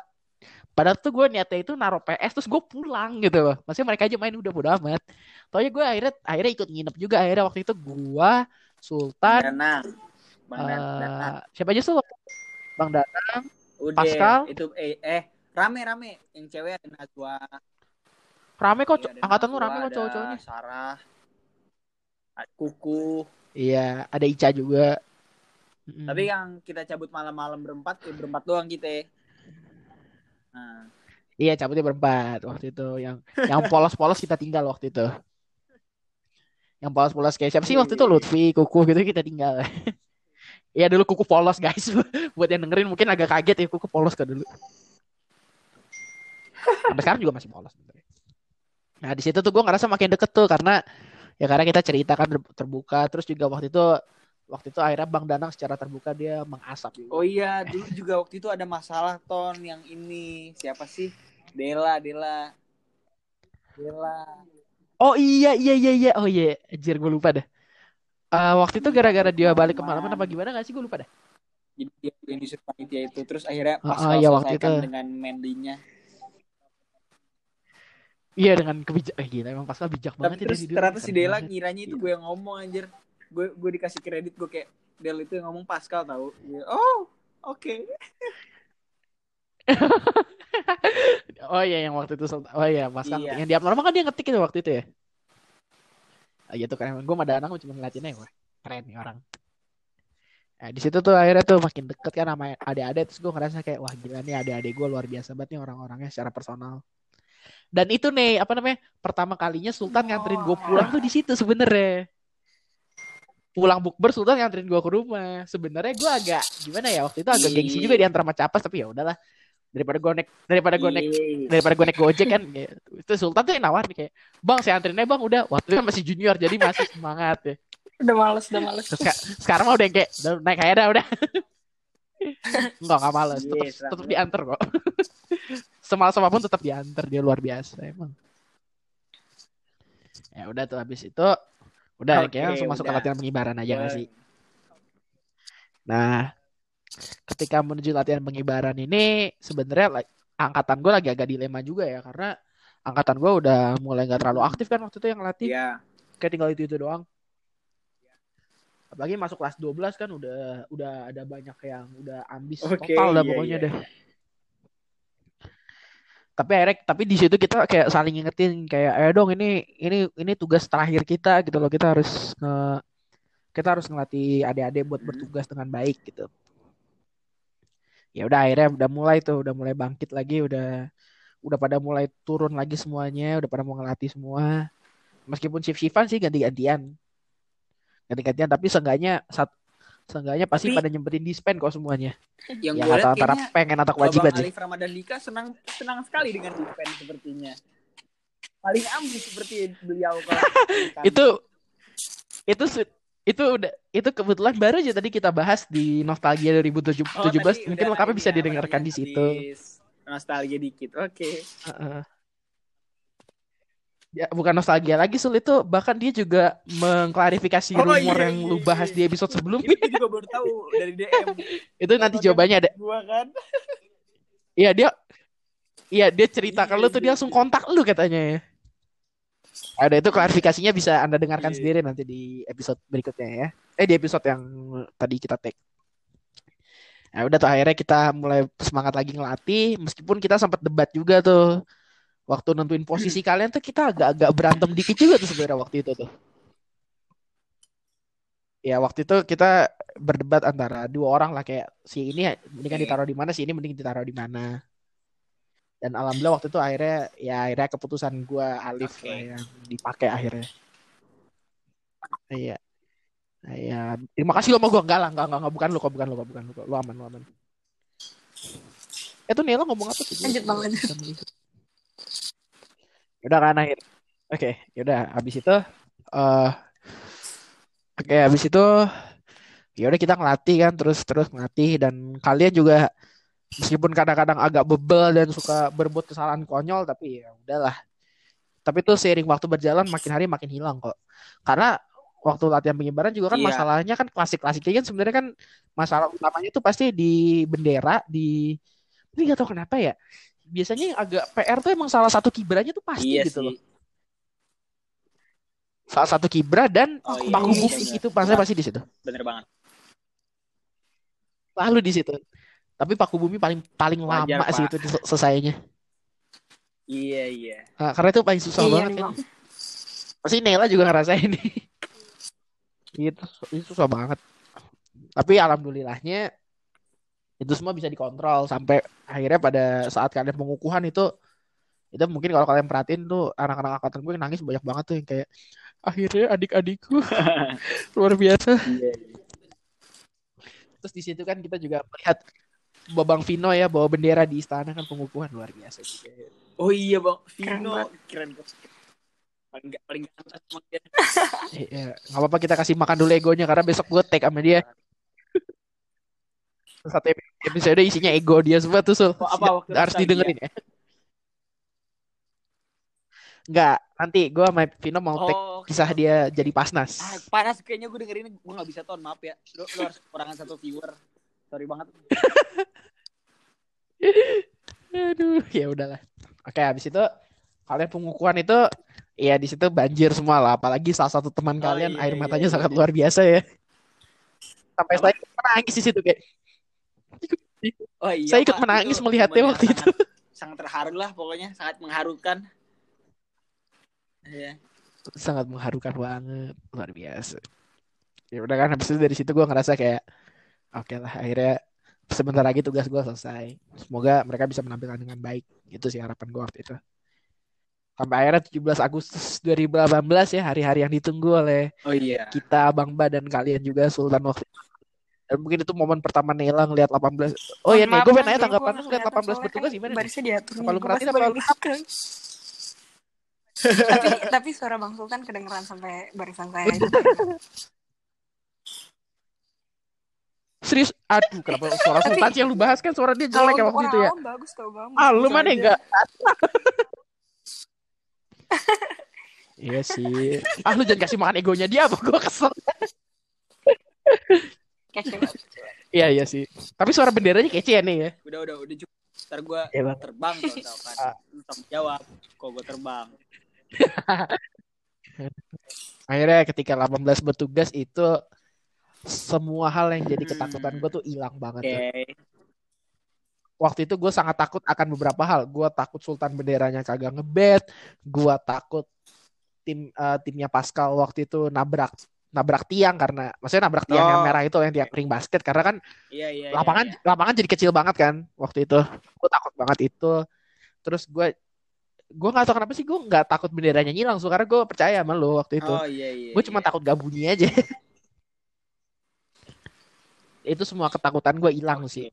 Padahal tuh gue niatnya itu naruh PS terus gue pulang gitu loh. Maksudnya mereka aja main udah bodo amat. Taunya gue akhirnya akhirnya ikut nginep juga akhirnya waktu itu gue Sultan Danang. Bang eh, Danang. siapa aja tuh Bang Danang Udah. Pascal. Itu eh eh rame rame yang cewek ada Najwa. Rame kok Iya, angkatan lu rame kok cowok-cowoknya Sarah. Kuku. iya ada Ica juga Mm-mm. Tapi yang kita cabut malam-malam berempat, eh, berempat doang kita. Nah, iya cabutnya berempat waktu itu yang yang polos-polos kita tinggal waktu itu yang polos-polos kayak siapa sih waktu itu Lutfi, Kuku gitu kita tinggal. Iya dulu kuku polos guys. Buat yang dengerin mungkin agak kaget ya kuku polos kan dulu. Sampai sekarang juga masih polos. Nah di situ tuh gue ngerasa makin deket tuh karena ya karena kita cerita kan terbuka. Terus juga waktu itu waktu itu akhirnya Bang Danang secara terbuka dia mengasap. Oh iya, dulu juga waktu itu ada masalah ton yang ini siapa sih? Dela, Dela. Dela. Oh iya iya iya iya. Oh iya, anjir gue lupa dah. Eh, waktu itu gara-gara dia balik ke Malaman apa gimana gak sih gue lupa dah. Jadi dia yang disuruh panitia itu terus akhirnya Oh, Pascal oh, iya, waktu selesaikan itu. dengan Mandy-nya. Iya dengan kebijak eh gila emang Pascal bijak Tapi banget ya terus dia ternyata si Dela ngiranya itu Iya. gue yang ngomong anjir. Gue gue dikasih kredit gue kayak Del itu yang ngomong Pascal tahu. Oh, oke. Oh iya yang waktu itu Oh iya Pascal Iya. yang di abnormal kan dia ngetik itu waktu itu ya. Ah, iya tuh keren. Gue sama Danang cuma ngeliatinnya wah keren nih orang. Nah, di situ tuh akhirnya tuh makin deket kan sama adik-adik terus gue ngerasa kayak wah gila nih adik-adik gue luar biasa banget nih orang-orangnya secara personal. Dan itu nih apa namanya pertama kalinya Sultan nganterin gue pulang tuh di situ sebenarnya. Pulang bukber Sultan nganterin gue ke rumah. Sebenarnya gue agak gimana ya waktu itu agak gengsi juga di antara sama Capas tapi ya udahlah daripada gue naik daripada gue naik Iya. daripada gue naik gojek kan gitu. itu Sultan tuh yang nawarin kayak bang saya anterin aja bang udah waktu itu kan masih junior jadi masih semangat ya Udah males, udah males. Terus sekarang mah udah kayak udah naik aja dah udah enggak nggak males. Tetap Yes, tetap diantar kok. Semalas apa pun tetap diantar dia luar biasa emang. Ya udah tuh habis itu udah Oke, kayaknya langsung masuk ke latihan pengibaran aja nggak Boleh. sih? Nah ketika menuju latihan pengibaran ini sebenarnya like, angkatan gue lagi agak dilema juga ya karena angkatan gue udah mulai nggak terlalu aktif kan waktu itu yang latih Iya. kayak tinggal itu itu doang apalagi masuk kelas 12 kan udah udah ada banyak yang udah ambis Oke, total dah iya, pokoknya iya. deh. tapi akhirnya tapi di situ kita kayak saling ngingetin kayak eh dong ini ini ini tugas terakhir kita gitu loh. Kita harus nge, kita harus ngelatih adik-adik buat Hmm. bertugas dengan baik gitu. Ya udah akhirnya udah mulai tuh udah mulai bangkit lagi udah udah pada mulai turun lagi semuanya udah pada mau ngelatih semua. Meskipun shift shiftan sih ganti-gantian ganti-gantian tapi seenggaknya sat, seenggaknya pasti Tapi- pada nyempetin dispen kok semuanya Yang ya gue lihat antara pengen atau kewajiban sih Alif Ramadan Dika senang senang sekali dengan defense sepertinya. Paling ambis seperti beliau kalau itu itu itu udah itu kebetulan baru aja tadi kita bahas di nostalgia 2017 Oh, mungkin lengkapnya bisa didengarkan di situ Nostalgia dikit. Oke. Heeh. Ya bukan nostalgia lagi sul itu bahkan dia juga mengklarifikasi Oh, rumor iya, yang iya, lu bahas iya. di episode sebelumnya Itu juga baru tahu dari DM. itu nanti jawabannya ada Gua kan. iya dia iya dia cerita ke Iya, lu tuh iya, dia langsung iya. kontak lu katanya ya ada itu klarifikasinya bisa anda dengarkan Iya. sendiri nanti di episode berikutnya ya eh di episode yang tadi kita take Nah, udah tuh akhirnya kita mulai semangat lagi ngelatih meskipun kita sempat debat juga tuh waktu nentuin posisi kalian tuh kita agak-agak berantem dikit juga tuh sebenarnya waktu itu tuh. Ya waktu itu kita berdebat antara dua orang lah kayak si ini mendingan Oke. ditaruh di mana, si ini mending ditaruh di mana. Dan alhamdulillah waktu itu akhirnya ya akhirnya keputusan gua Alif Oke. lah yang dipakai akhirnya. Iya. Iya, terima kasih lo sama gua enggak lah, enggak, enggak, enggak, bukan lu kok, bukan lu kok, bukan lu kok. Lu aman, lu aman. Eh tuh Nela ngomong apa tuh? Lanjut, Bang, lanjut. Udah kan akhir. Oke, yaudah habis itu eh Oke, habis itu ya udah kita ngelatih kan terus terus ngelatih dan kalian juga meskipun kadang-kadang agak bebel dan suka berbuat kesalahan konyol tapi ya udahlah. Tapi tuh seiring waktu berjalan makin hari makin hilang kok. Karena waktu latihan pengibaran juga kan Iya. masalahnya kan klasik-klasiknya kan sebenarnya kan masalah utamanya itu pasti di bendera di ini gak tahu kenapa ya. Biasanya yang agak PR tuh emang salah satu kibranya tuh pasti Iya gitu sih. loh. Salah satu kibra dan Oh, iya, paku iya, bumi iya. itu pasti pasti di situ. Bener banget. Lalu di situ. Tapi paku bumi paling paling Wajar, lama sih Pak. itu dis- selesainya. Iya, iya. Nah, karena itu paling susah Iya, banget kan. memang. Pasti Nela juga ngerasain ini. itu itu susah banget. Tapi alhamdulillahnya itu semua bisa dikontrol sampai akhirnya pada saat kalian pengukuhan itu itu mungkin kalau kalian perhatiin tuh anak-anak angkatan gue yang nangis banyak banget tuh yang kayak akhirnya adik-adikku luar biasa Iya, terus di situ kan kita juga melihat Babang Vino ya bawa bendera di istana kan pengukuhan luar biasa juga. Oh iya bang, Keren Vino banget. keren kok. Paling gak paling dia. Iya, nggak apa-apa kita kasih makan dulu egonya karena besok gue tag sama dia. Satu episode isinya ego dia semua tuh Sul. Oh, apa waktu harus didengerin ya. Enggak, nanti gue sama Vino mau Oh, kisah dia jadi pasnas. ah, panas kayaknya gue dengerin gue gak bisa ton maaf ya. Lu, lu harus kekurangan satu viewer. Sorry banget. Aduh, ya udahlah. Oke, habis itu kalian pengukuhan itu ya di situ banjir semua lah, apalagi salah satu teman Oh, kalian iya, air iya, matanya iya, sangat iya. luar biasa ya. Sampai Apa? saya menangis di situ kayak. Oh iya. Saya ikut Pak, menangis itu melihatnya waktu itu. sangat- Sangat terharu lah pokoknya, sangat mengharukan. Iya. Sangat mengharukan banget, luar biasa. Ya udah kan habis itu dari situ gue ngerasa kayak oke lah akhirnya sebentar lagi tugas gue selesai. Semoga mereka bisa menampilkan dengan baik. Itu sih harapan gue waktu itu. Sampai akhirnya 17 Agustus 2018 ya hari-hari yang ditunggu oleh Oh iya. kita Bang Ba dan kalian juga Sultan waktu itu. Dan mungkin itu momen pertama Nela ngeliat 18. Oh ya nih, gue pengen nanya tanggapan lu ngeliat 18 bertugas gimana nih? Barisnya diatur. Apa lu apa lu- tapi tapi suara Bang Sultan kedengeran sampai barisan saya. Serius? Aduh, kenapa suara Sultan sih yang lu bahas kan suara dia jelek ya waktu itu ya? bagus tau Bang. Ah, lu mana enggak? Iya sih. Ah, lu jangan kasih makan egonya dia apa gue kesel. Iya, Kece banget. Iya, iya sih. Tapi suara benderanya kece ya nih ya. Udah udah udah cukup. Ntar gue Bang. terbang tau tau kan. Lu tanggung jawab. Kok gue terbang. Akhirnya ketika 18 bertugas itu semua hal yang jadi ketakutan gue tuh hilang banget. Oke. tuh. Waktu itu gue sangat takut akan beberapa hal. Gue takut Sultan benderanya kagak ngebet. Gue takut tim eh, timnya Pascal waktu itu nabrak nabrak tiang karena maksudnya nabrak tiang yang Oh. merah itu yang tiang ring basket karena kan Iya iya. iya, lapangan iya. lapangan jadi kecil banget kan waktu itu gue takut banget itu terus gue gue nggak tahu kenapa sih gue nggak takut benderanya nyilang so karena gue percaya sama lo waktu itu Oh iya iya. gue cuma iya. takut gak bunyi aja itu semua ketakutan gue hilang Oke. sih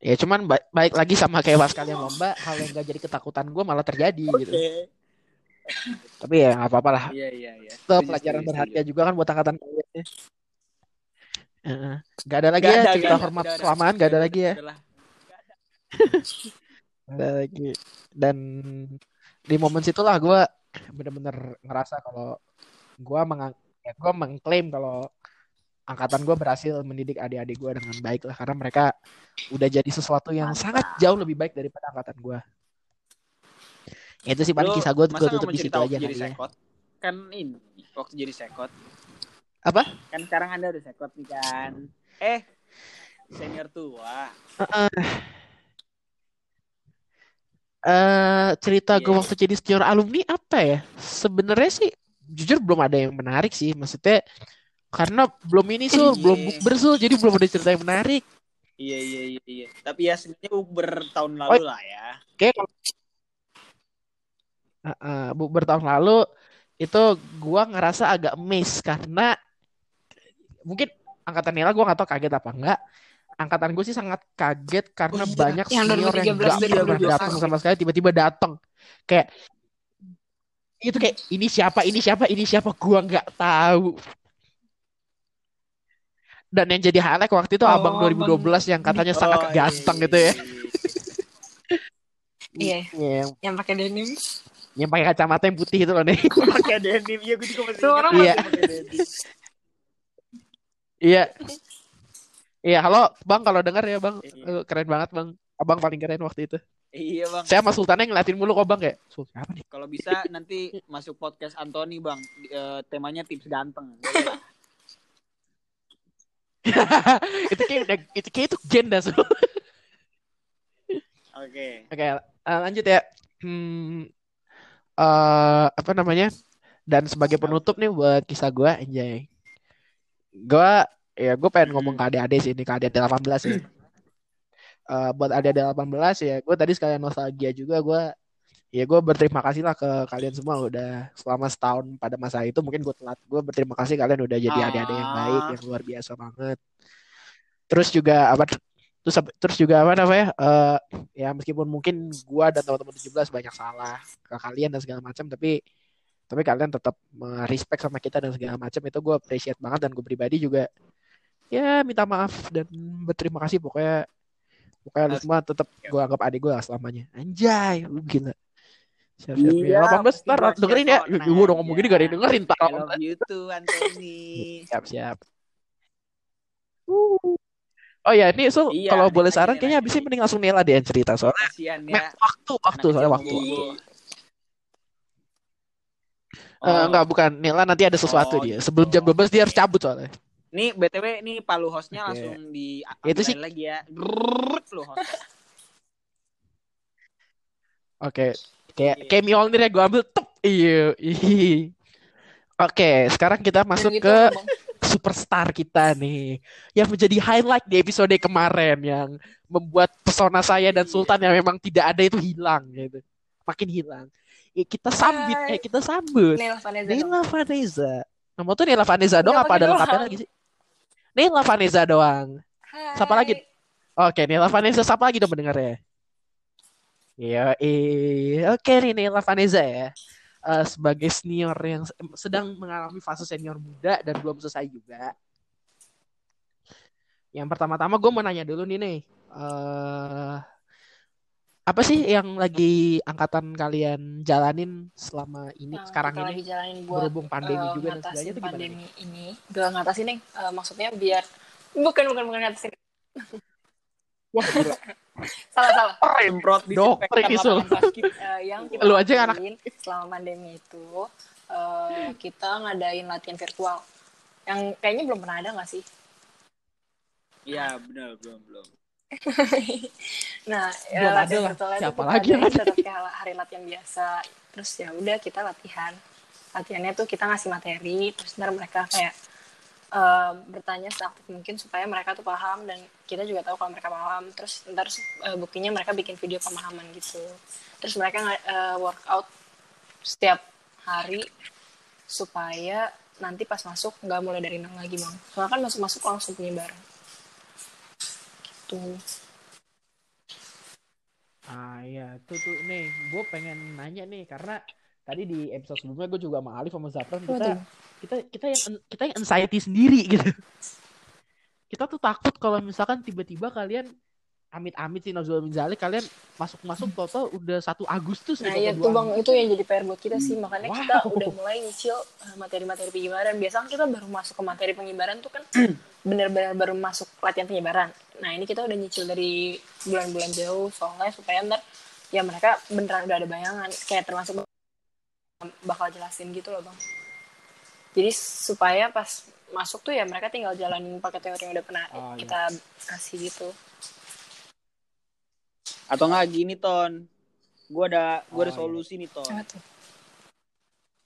ya cuman ba- baik lagi sama kayak pas kalian lomba hal yang gak jadi ketakutan gue malah terjadi Oke. gitu tapi ya nggak apa-apa lah Iya iya iya. itu pelajaran berharga juga kan buat angkatan kalian ya Heeh. Gak ada lagi Nggak ya ada, cerita ada, hormat udah. kelamaan gak ada lagi ya udah lah. ada lagi dan di momen situlah gue bener-bener ngerasa kalau gue mengang ya gue mengklaim kalau angkatan gue berhasil mendidik adik-adik gue dengan baik lah karena mereka udah jadi sesuatu yang Mantap. sangat jauh lebih baik daripada angkatan gue itu sih paling kisah gue gue tutup di situ aja jadi kali ya sekot? Kan ini waktu jadi sekot. Apa? Kan sekarang anda udah sekot nih kan. Eh senior tua. eh cerita gue Iya. waktu jadi senior alumni apa ya sebenarnya sih jujur belum ada yang menarik sih maksudnya karena belum ini sul Iya. belum bukber sul jadi belum ada cerita yang menarik Iya iya iya iya. Tapi ya sebenarnya bertahun Oh, lalu lah ya. Kayak kalau Heeh, bu bertahun lalu itu gua ngerasa agak miss karena mungkin angkatan Nela gua nggak tahu kaget apa enggak. Angkatan gue sih sangat kaget karena Oh iya, banyak yang senior yang 2013 gak pernah 2012. datang sama sekali tiba-tiba datang. Kayak itu kayak ini siapa ini siapa ini siapa gua nggak tahu. Dan yang jadi highlight waktu itu Oh, abang 2012 yang katanya sangat Oh, iya, ganteng iya, gitu ya. iya, iya. Iya, yang pakai denim. Yang pakai kacamata yang putih itu loh nih. Pakai denim ya gue juga masih orang Iya. Iya. Iya, halo Bang kalau dengar ya Bang. Iya. Keren banget Bang. Abang paling keren waktu itu. Iya bang. Saya sama Sultannya ngeliatin mulu kok Bang kayak, Sul, siapa nih? Kalau bisa nanti masuk podcast Anthony bang. Eh, temanya tips ganteng. Itu kayak udah itu kayak itu gen dah. Oke. Oke, eh, lanjut ya. Hmm, eh, apa namanya? Dan sebagai penutup nih buat kisah gue, anjay. Gue, ya gue pengen ngomong ke adik-adik sih, ini ke adik 18 ya. Eh, buat adik-adik 18 ya, gue tadi sekalian nostalgia juga, gue ya gue berterima kasih lah ke kalian semua udah selama setahun pada masa itu mungkin gue telat gue berterima kasih kalian udah jadi Ah. adik-adik yang baik yang luar biasa banget terus juga apa terus terus juga apa namanya eh ya meskipun mungkin gue dan teman-teman 17 banyak salah ke kalian dan segala macam tapi tapi kalian tetap respect sama kita dan segala macam itu gue appreciate banget dan gue pribadi juga ya minta maaf dan berterima kasih. Pokoknya pokoknya lu semua tetap gue anggap adik gue selamanya. Anjay lu gila. Siap siap Iya, ya 18 ntar dengerin ya. gue udah ngomong gini gak ada yang dengerin ntar I love you too, Anthony. siap siap oh ya ini Sul Iya, kalau boleh saran kayaknya lagi. abis ini mending langsung Nela deh yang cerita soalnya ya. waktu waktu Anak soalnya waktu bobo. Eh, Oh. enggak bukan Nela nanti ada sesuatu Oh, dia gitu. sebelum jam 12 dia harus cabut soalnya Nih BTW nih palu hostnya Oke. langsung di Itu sih- lagi ya. Grrrr, lu host. Oke, kayak Iya. kayak Mjolnir ya gue ambil tep. Iya. Oke, sekarang kita masuk gitu, ke Bang. Superstar kita nih yang menjadi highlight di episode kemarin yang membuat pesona saya dan Iya. Sultan yang memang tidak ada itu hilang gitu. Makin hilang. Ya, kita sambit, Hai. eh kita sambut. Nela Vanessa dong. Nela Vanessa. Nama tuh Nela Vanessa doang apa ada lengkapnya lagi sih? Nela Vanessa doang. Hai. Siapa lagi? Oke, Nela Vanessa siapa lagi dong pendengarnya? Iya, eh, oke nih Nela Vanessa ya. Eh, sebagai senior yang se- sedang mengalami fase senior muda dan belum selesai juga. Yang pertama-tama gue mau nanya dulu nih nih. Eh, apa sih yang lagi angkatan kalian jalanin selama ini Nah, sekarang kita ini lagi jalanin buat berhubung pandemi eh, juga dan sebagainya itu gimana? nih? pandemi ini gak ngatasin nih eh, maksudnya biar bukan bukan bukan ngatasin Wah, gila. salah salah Semprot Doktrin disinfektan Isul. lapangan basket. Eh, yang kita Lu aja yang anak- selama pandemi itu eh, kita ngadain latihan virtual yang kayaknya belum pernah ada nggak sih Iya, benar belum belum. nah ya, Belum ada latihan lah. virtualnya Siapa lagi kita yang ada? tetap kayak hari latihan biasa terus ya udah kita latihan latihannya tuh kita ngasih materi terus ntar mereka kayak eh, bertanya seaktif mungkin supaya mereka tuh paham dan kita juga tahu kalau mereka paham. Terus ntar eh, buktinya mereka bikin video pemahaman gitu. Terus mereka eh, workout setiap hari supaya nanti pas masuk nggak mulai dari nol lagi bang. Soalnya kan masuk masuk langsung penyebaran gitu. Ah iya, tuh tuh nih, gue pengen nanya nih karena tadi di episode sebelumnya gue juga sama Alif sama Zafran kita. Kita kita yang kita yang anxiety sendiri gitu. Kita tuh takut kalau misalkan tiba-tiba kalian amit-amit sih Nazul min Zalik, kalian masuk-masuk total udah 1 Agustus Nah tuh 2 bang itu yang jadi PR buat kita sih makanya kita Wow. udah mulai nyicil uh, materi-materi penyebaran. Biasanya kita baru masuk ke materi penyebaran tuh kan benar-benar baru masuk latihan penyebaran. Nah ini kita udah nyicil dari bulan-bulan jauh soalnya supaya ntar ya mereka beneran udah ada bayangan kayak termasuk bakal jelasin gitu loh bang. Jadi supaya pas masuk tuh ya mereka tinggal jalanin pakai teori yang udah pernah Oh, iya. kita kasih gitu. Atau enggak gini Ton. Gua ada gua ada Oh, iya. solusi nih Ton.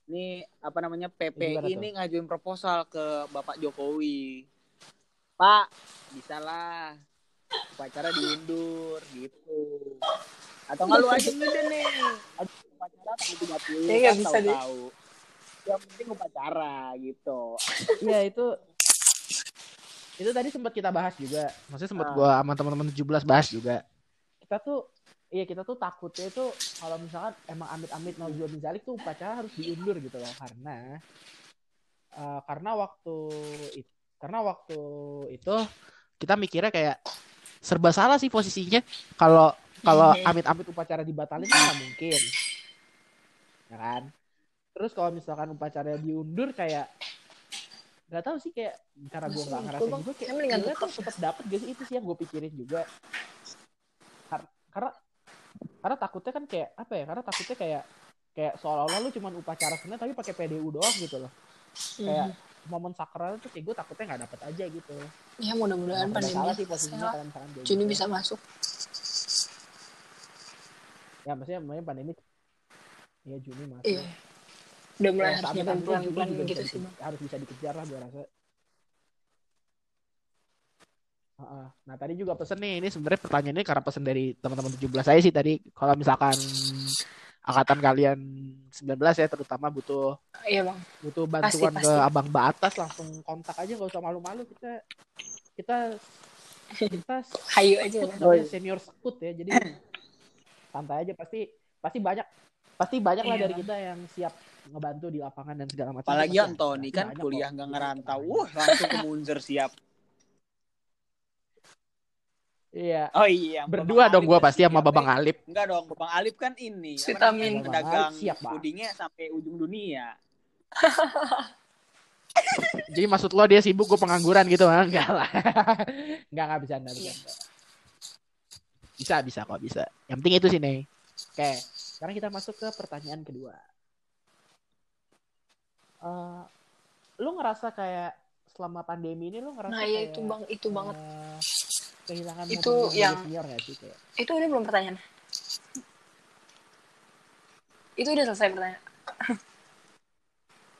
Ini apa namanya tuh? ini ngajuin proposal ke Bapak Jokowi. Pak, bisa lah upacara diundur gitu. Atau enggak lu aja nih. Aduh, upacara tanggal 30 Ya, nggak kan bisa deh. tahu-tahu. Yang penting upacara gitu. Iya itu itu tadi sempat kita bahas juga. Maksudnya sempat Ah. gua sama teman-teman 17 bahas juga. Kita tuh iya kita tuh takutnya itu kalau misalkan emang amit-amit Naujul bin Zalik tuh upacara harus diundur gitu loh karena eh, karena waktu itu karena waktu itu kita mikirnya kayak serba salah sih posisinya kalau kalau Mhm. amit-amit upacara dibatalin kan nggak mungkin ya kan terus kalau misalkan upacara diundur kayak nggak tahu sih kayak karena gue nggak ngerasain juga kayak mendingan sebenarnya tetap. tetap dapet gak sih itu sih yang gue pikirin juga Kar- karena karena takutnya kan kayak apa ya karena takutnya kayak kayak seolah-olah lu cuma upacara seneng tapi pakai PDU doang gitu loh kayak momen sakral tuh kayak gue takutnya nggak dapet aja gitu Ya mudah-mudahan pandemi salah sih posisinya kalau misalkan kayak Juni gitu. bisa masuk. ya maksudnya maksudnya pandemi ya Juni masuk Iya. Udah mulai Ya, harus tapi pelan-pelan gitu bisa sih bang. harus bisa dikejar lah gue rasa Heeh. Nah tadi juga pesen nih, ini sebenarnya pertanyaannya karena pesen dari teman-teman 17 saya sih tadi, kalau misalkan angkatan kalian 19 ya terutama butuh Iya bang. butuh bantuan Pasti, ke pasti. abang mbak atas langsung kontak aja nggak usah malu-malu kita kita kita Hayu aja. sekut, Oh, iya. senior sekut ya jadi santai aja pasti pasti banyak pasti banyak lah Iya. dari kita yang siap ngebantu di lapangan dan segala macam Apalagi Anthony pasti kan kuliah nggak Jadi, ngerantau. Wah, langsung ke Munzer siap. iya Oh iya. berdua dong kan pasti sama babang eh. Alip Enggak dong, Babang Alip kan ini. Sweet apa namanya, Amin. Babang Pedagang siap, pudingnya sampai ujung dunia. jadi maksud lo dia sibuk gue pengangguran gitu ah? enggak lah enggak enggak bisa enggak Iya. bisa bisa kok bisa yang penting itu sih nih oke sekarang kita masuk ke pertanyaan kedua Eh, lu ngerasa kayak selama pandemi ini lu ngerasa Nah ya kayak, itu bang, itu banget. eh, kehilangan Itu yang- senior gak sih kayak Itu udah belum pertanyaan. Itu udah selesai pertanyaan.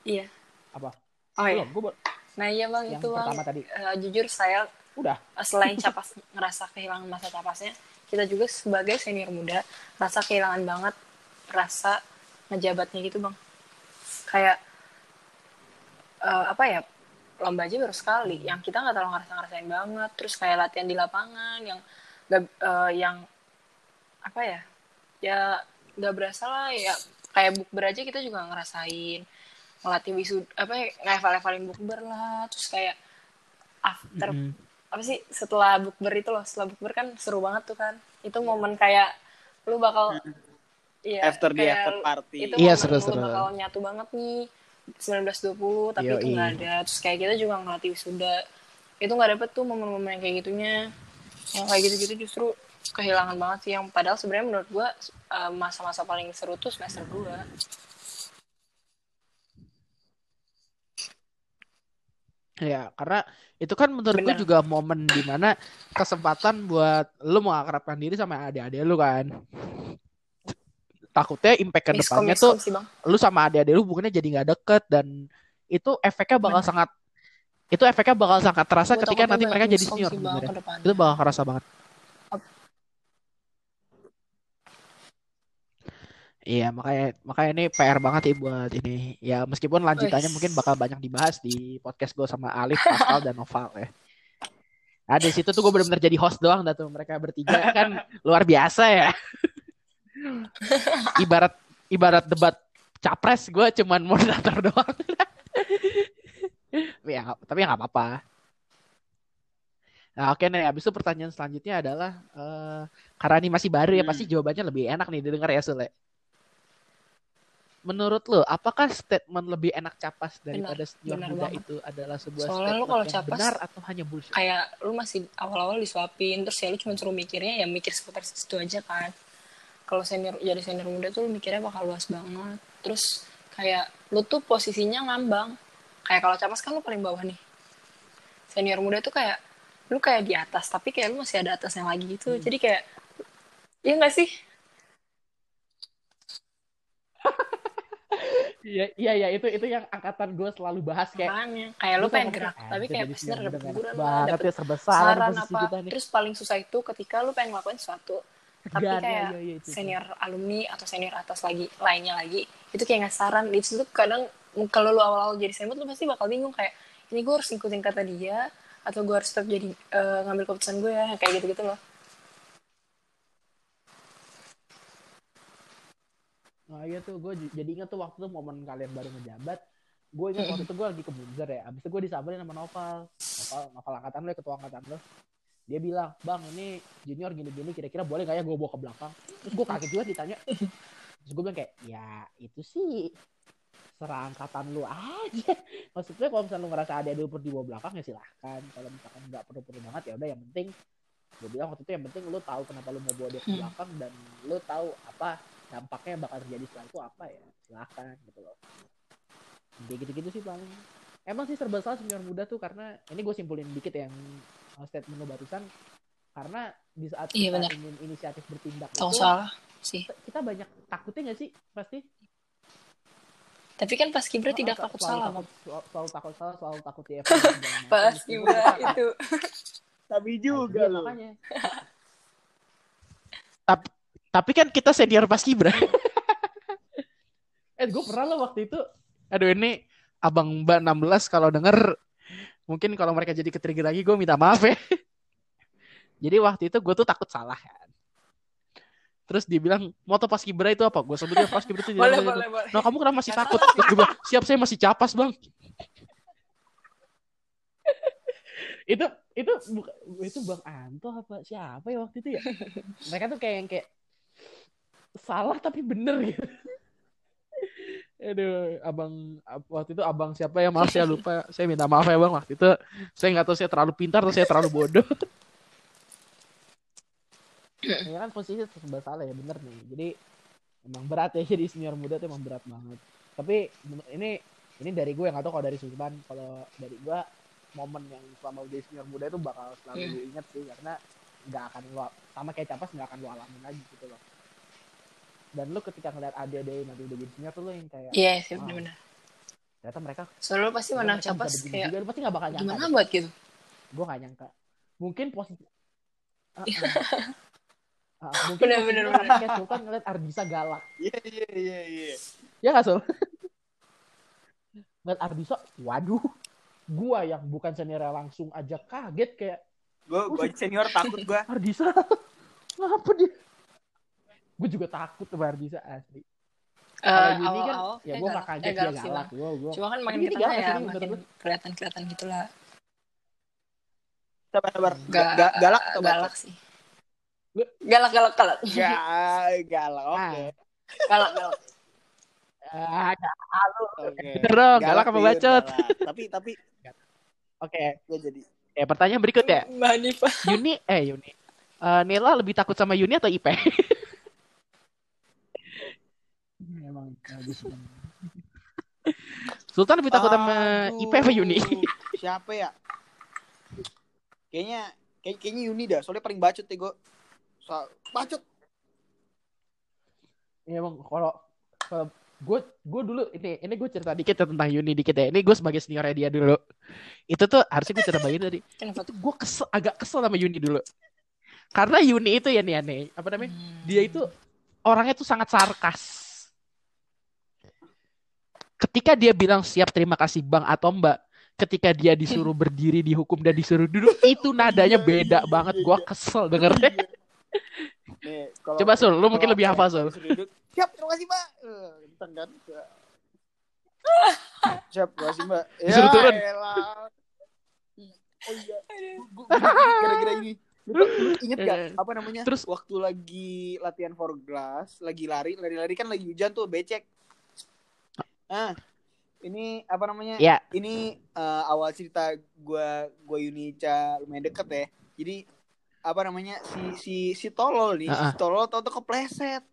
iya. apa Oh iya. belum gue Nah iya bang yang itu bang. tadi Eh, jujur saya udah selain capas ngerasa kehilangan masa capasnya, kita juga sebagai senior muda rasa kehilangan banget rasa ngejabatnya gitu bang. Kayak eh, apa ya lomba aja baru sekali, yang kita nggak terlalu ngerasa ngerasain banget. Terus kayak latihan di lapangan yang gak, eh, yang apa ya ya nggak berasa lah ya kayak bukber aja kita juga ngerasain ngelatih wisud apa ya ngeval-evalin bukber lah terus kayak after Mm. apa sih setelah bukber itu loh setelah bukber kan seru banget tuh kan itu momen kayak lu bakal iya after the after party. itu Iya, momen seru-seru. lu bakal nyatu banget nih 1920 tapi itu Yoi. nggak ada. Terus kayak kita juga ngelatih wisuda. Itu nggak dapet tuh momen-momen yang kayak gitunya. Yang kayak gitu-gitu justru kehilangan banget sih. Yang padahal sebenarnya menurut gua eh, masa-masa paling seru tuh semester 2 Ya, karena itu kan menurut gue juga momen di mana kesempatan buat lu mengakrabkan diri sama adik-adik lu kan. Takutnya impact ke miskom depannya tuh sih bang lu sama adik-adik lu hubungannya jadi nggak deket dan itu efeknya bakal Bener. sangat itu efeknya bakal sangat terasa Gua ketika nanti mereka jadi senior sih, Bang. Itu bakal kerasa banget. Iya, makanya makanya ini PR banget ya buat ini. Ya meskipun lanjutannya Wes. mungkin bakal banyak dibahas di podcast gue sama Alif, Pascal dan Noval ya. Nah, di situ tuh gue benar-benar jadi host doang dah tuh. Mereka bertiga kan luar biasa ya. Ibarat ibarat debat capres gue cuman moderator doang. Tapi ya, tapi ya nggak apa-apa. Nah, oke nih, habis itu pertanyaan selanjutnya adalah eh karena ini masih baru ya, Hmm. pasti jawabannya lebih enak nih didengar ya Sule. Menurut lo, apakah statement lebih enak capas daripada senior benar muda banget. itu adalah sebuah Soalnya statement lo kalau capas, benar atau hanya bullshit? kayak lu masih awal-awal disuapin terus ya lu cuma suruh mikirnya ya mikir seputar situ aja kan kalau senior jadi senior muda tuh lu mikirnya bakal luas banget. Terus kayak lu tuh posisinya ngambang. Kayak kalau capas kan lu paling bawah nih. Senior muda tuh kayak lu kayak di atas tapi kayak lu masih ada atasnya lagi gitu. Hmm. jadi kayak iya nggak sih? Iya, iya, iya, itu itu yang angkatan gue selalu bahas kayak makanya kayak lu pengen gerak kayak, tapi "Anjir, kayak pasti ada banget dapet ya serba salah saran apa. kita nih. terus paling susah itu ketika lu pengen ngelakuin sesuatu tapi ya, kayak iya, iya, itu. senior alumni atau senior atas lagi lainnya lagi itu kayak nggak saran. Di situ kadang kalau lu awal-awal jadi senior lu pasti bakal bingung kayak ini gue harus ngikutin kata dia atau gue harus tetap jadi eh, ngambil keputusan gue ya kayak gitu-gitu loh. Nah iya tuh gue jadi ingat tuh waktu itu momen kalian baru ngejabat gue ingat waktu itu gue lagi ke Munzer ya abis itu gue disabarin sama Noval. Noval, Noval angkatan lo ya ketua angkatan lo dia bilang bang ini junior gini-gini kira-kira boleh gak ya gue bawa ke belakang? Terus gue kaget juga ditanya. Terus gue bilang kayak ya itu sih serah angkatan lu aja. Maksudnya kalau misalnya lu ngerasa ada dulu perlu dibawa belakang ya silahkan. Kalau misalkan nggak perlu-perlu banget ya udah yang penting gue bilang waktu itu yang penting lu tahu kenapa lu mau bawa dia ke Hmm. belakang dan lu tahu apa dampaknya yang bakal terjadi setelah itu apa ya silahkan gitu loh. Kayak gitu-gitu sih paling. Emang sih serba salah senior muda tuh karena ini gue simpulin dikit yang uh, statement lo barusan karena di saat Iya, kita ingin inisiatif bertindak tahu itu salah sih. kita banyak takutnya gak sih pasti? Tapi kan pas kibra tidak Selalu takut salah takut, selalu, selalu takut salah selalu takut macam. pas Meskipun kibra kita- itu. Tapi Nah, juga iya, loh. makanya. Tapi, tapi kan kita senior pas kibra. Eh, gue pernah loh waktu itu. Aduh ini abang Mbak 16 kalau denger mungkin kalau mereka jadi ketrigger lagi gue minta maaf ya. jadi waktu itu gue tuh takut salah kan. Terus dia bilang moto pas kibra itu apa? Gue sebutnya pas kibra itu. boleh boleh boleh Nah kamu kenapa masih takut? Terus gue bilang, siap saya masih capas bang. itu itu buka, itu bang Anto apa siapa ya waktu itu ya? Mereka tuh kayak yang kayak salah tapi bener gitu. Aduh, abang ab- waktu itu abang siapa ya maaf saya lupa. Saya minta maaf ya bang waktu itu. Saya nggak tahu saya terlalu pintar atau saya terlalu bodoh. ya kan posisinya serba salah ya bener nih. Jadi emang berat ya jadi senior muda tuh emang berat banget. Tapi ini ini dari gue nggak tahu kalau dari Sultan kalau dari gue momen yang selama udah senior muda itu bakal selalu Hmm. inget sih karena nggak akan lo sama kayak capas nggak akan lo alamin lagi gitu loh. Dan lu ketika ngeliat adik-adik yang nanti udah jadi senior tuh lo yang kayak iya sih Wow. benar-benar ternyata mereka soalnya lu pasti menang capas kayak juga. Lu pasti nggak bakal nyangka gimana deh. buat gitu gue gak nyangka mungkin posisi Ah, ah. Ah, mungkin Bener, bener, karena kayak Sultan ngeliat Ardisa galak Iya iya iya iya. ya gak Sul ngeliat Ardisa waduh gua yang bukan senior langsung aja kaget kayak Gue gue senior takut gue. Ardisa ngapa dia gue juga takut sama Ardisa asli Eh, kalau kan ya gue gak galak- kaget eh, dia galak sih, galak Bang. gua, gua. cuma kan makin galak ya sih, makin menurut kelihatan kelihatan gitu lah Sabar sabar. Ga- Ga- galak atau galak sih galak galak galak Ga- galak. Oke. galak galak Ah, halu. Oke. Bener dong, galak apa bacot? galak. Tapi tapi Oke, gue jadi eh pertanyaan berikut ya. Mbak Yuni, eh Yuni. Eh, Nela lebih takut sama Yuni atau Ipe? Emang bagus. Sultan lebih takut sama Ipe apa Yuni? Siapa ya? Kayaknya kayak kayaknya Yuni dah, soalnya paling bacot ya gue. So, bacot. Ya, emang kalau kalau gue gue dulu ini ini gue cerita dikit ya tentang Yuni dikit ya. Ini gue sebagai seniornya dia dulu. Itu tuh harusnya gue cerita bagian tadi. kenapa tuh Gue kesel agak kesel sama Yuni dulu. Karena Yuni itu ya nih aneh. Apa namanya? Hmm. dia itu orangnya tuh sangat sarkas. Ketika dia bilang siap terima kasih bang atau mbak, ketika dia disuruh berdiri dihukum dan disuruh duduk, itu nadanya Iya, beda iya, banget. iya, Gua iya. kesel dengernya. Nih, kalau- Coba Sul, lu mungkin lebih hafal Sul. Siap, terima kasih mbak. Eh, Kentang kan. Siap, terima kasih mbak. Ya, Disuruh turun. elah. Oh iya, gara-gara ini. Lu, lu inget gak Eh, apa namanya? terus- waktu lagi latihan for glass, lagi lari, lari-lari kan lagi hujan tuh, becek. Ah, ini apa namanya? Ya, Ini eh, awal cerita gua gua Yunica lumayan deket ya. Jadi apa namanya si si si tolol nih, Ah, ah. si tolol tau tuh kepleset.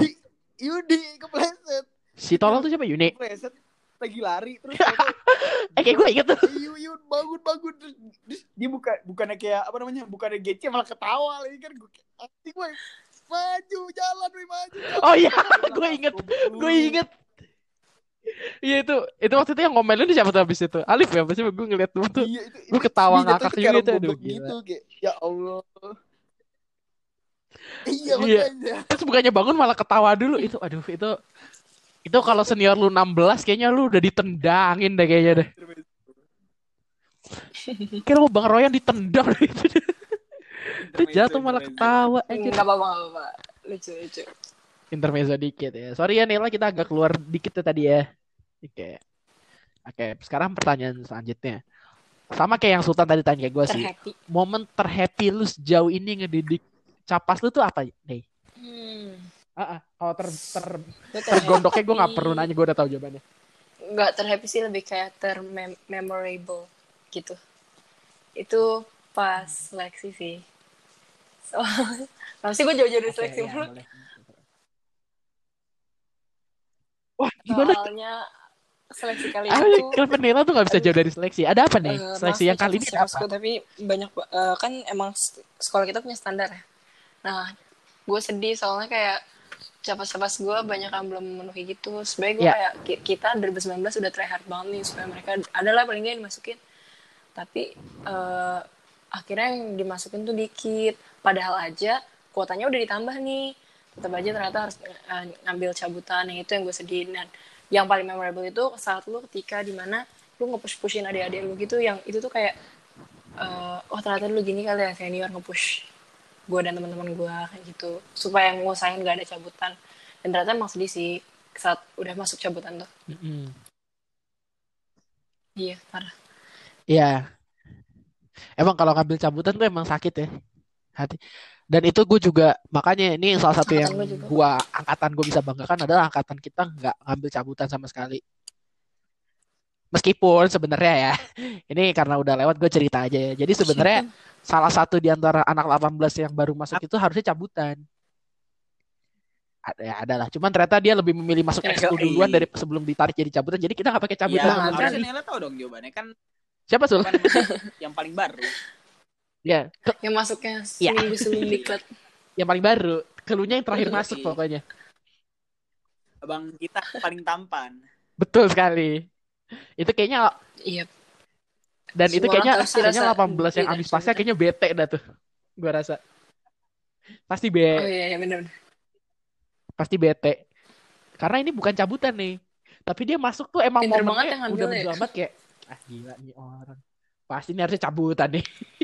Hi, Yudi kepleset, si tolong tuh siapa Yuni? kepleset lagi lari terus Eh kayak gue inget tuh. Yun, Yun, bangun, bangun. Terus, terus dia buka, bukannya kayak, apa namanya, bukannya gece, malah ketawa lagi kan. Gue anjing, gue maju, jalan, weh, maju. jalan. Oh iya, Gua gue inget, "Goblok gue lu." inget. Iya itu, itu waktu itu yang ngomelin tuh siapa tuh abis itu? Alif ya, pasti gue ngeliat tuh tuh. Iya, itu, itu- ketawa ngakak juga itu, aduh, gila. gitu, kayak, ya Allah. Iya. Iya. Terus bukannya bangun malah ketawa dulu. Itu aduh itu itu kalau senior lu 16 kayaknya lu udah ditendangin deh kayaknya deh. Kira mau Bang Royan ditendang itu. Itu jatuh malah ketawa. Eh, nggak apa-apa lucu lucu intermezzo dikit ya. Sorry ya Nela kita agak keluar dikit ya tadi ya. Oke. Oke, sekarang pertanyaan selanjutnya. Sama kayak yang Sultan tadi tanya gue sih. terhappy Momen terhappy lu sejauh ini ngedidik capas lu tuh apa nih? hmm. Ah, ah. kalau ter, ter, tergondoknya gue nggak terhappy. perlu nanya, gue udah tahu jawabannya. nggak terhappy sih lebih kayak termemorable gitu itu pas seleksi sih so sih gue jauh-jauh dari seleksi ya, mulu boleh. Wah, gimana? soalnya seleksi kali Ah, itu kenapa Nela tuh gak bisa jauh dari seleksi? Ada apa nih? eh, seleksi yang ya, kali ini ada apa? tapi banyak eh, kan emang sekolah kita punya standar ya nah gue sedih soalnya kayak capas-capas gue banyak yang belum memenuhi gitu sebenarnya gue Ya. kayak ki- kita 2019 udah try hard banget nih supaya mereka adalah paling nggak yang dimasukin tapi eh, akhirnya yang dimasukin tuh dikit padahal aja kuotanya udah ditambah nih tetap aja ternyata harus uh, ngambil cabutan yang itu yang gue sedih dan yang paling memorable itu saat lu ketika di mana lu nge-push pushin adik-adik lu gitu yang itu tuh kayak uh, oh ternyata lu gini kali ya senior nge-push gue dan teman-teman gue kayak gitu supaya ngusahain gak ada cabutan dan ternyata emang sedih sih saat udah masuk cabutan tuh Mm -mm. iya parah Iya. Emang kalau ngambil cabutan tuh emang sakit ya. Hati. Dan itu gue juga makanya ini salah satu yang Angkatan gue gua angkatan gue bisa banggakan adalah angkatan kita nggak ngambil cabutan sama sekali. Meskipun sebenarnya ya, ini karena udah lewat gue cerita aja ya. Jadi sebenarnya salah satu di antara anak 18 yang baru masuk itu harusnya cabutan. Ada ya adalah. Cuman ternyata dia lebih memilih masuk Ya, ekskul duluan dari sebelum ditarik jadi cabutan. Jadi kita nggak pakai Ya, cabutan harusnya sekali. Nela tahu dong jawabannya kan Siapa sul? kan yang paling baru. Ya, ke- yang masuknya Iya. seminggu sebelum diklat yang paling baru. Keluhnya yang terakhir Yoi. masuk pokoknya. Abang kita paling tampan. Betul sekali. Itu kayaknya iya dan itu Semua kayaknya kayaknya rasa 18 yang habis pasnya kayaknya bete dah tuh. Gua rasa. Pasti be oh iya iya benar pasti bete. Karena ini bukan cabutan nih. Tapi dia masuk tuh emang Pinter banget momennya udah ya. kayak ah gila nih orang. Pasti ini harusnya cabutan nih.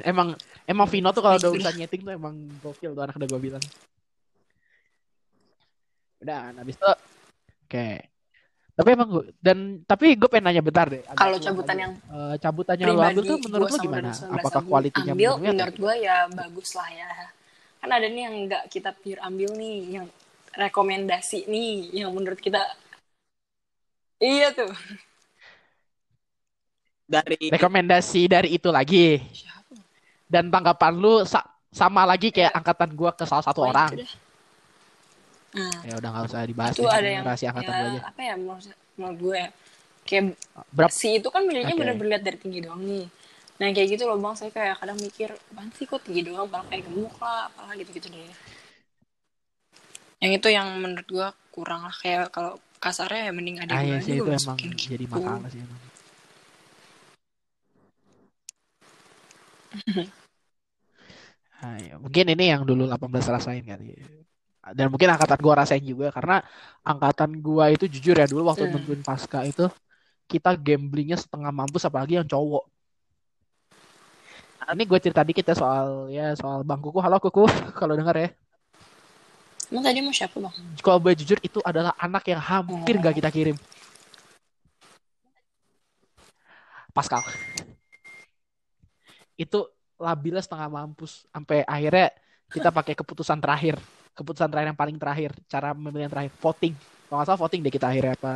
emang emang Vino tuh kalau udah urusan nyeting tuh emang gokil tuh anak udah gue bilang. Udah, habis itu oke. Tapi emang gua, dan tapi gue pengen nanya bentar deh. Kalau cabutan yang Eh, cabutannya lo ambil tuh menurut lo gimana? Apakah kualitinya ambil menurut gue ya bagus lah ya kan ada nih yang nggak kita pure ambil nih yang rekomendasi nih yang menurut kita iya tuh Dari rekomendasi dari itu lagi siapa dan tanggapan lu sa- sama lagi kayak angkatan gua ke salah satu Pokoknya orang. itu nah. Ya udah nggak usah dibahas itu deh, ada ini yang rahasia angkatan ya, gua aja. apa ya menurut, menurut gue ya, kayak berapa si itu kan milihnya Oke. bener-bener lihat dari tinggi doang nih. Nah kayak gitu loh bang. Saya kayak kadang mikir apaan sih kok tinggi doang? Padahal kayak gemuk lah apalah gitu-gitu deh. Yang itu yang menurut gua kurang lah. Kayak kalau kasarnya ya mending ada ah iya sih itu emang masukin jadi gitu. masalah sih emang Ah, iya. mungkin ini yang dulu 18 rasain kali. Dan mungkin angkatan gua rasain juga karena angkatan gua itu jujur ya dulu waktu Hmm. nentuin pasca itu kita gamblingnya setengah mampus apalagi yang cowok. Ini gue cerita dikit ya soal ya soal bang kuku. Halo kuku. Kalau dengar ya. Emang tadi mau siapa bang? Kalau gue jujur itu adalah anak yang hampir Oh. gak kita kirim. Pascal. Itu labilnya setengah mampus. Sampai akhirnya kita pakai keputusan terakhir. Keputusan terakhir yang paling terakhir. Cara memilih yang terakhir. Voting. Kalau nggak salah voting deh kita akhirnya apa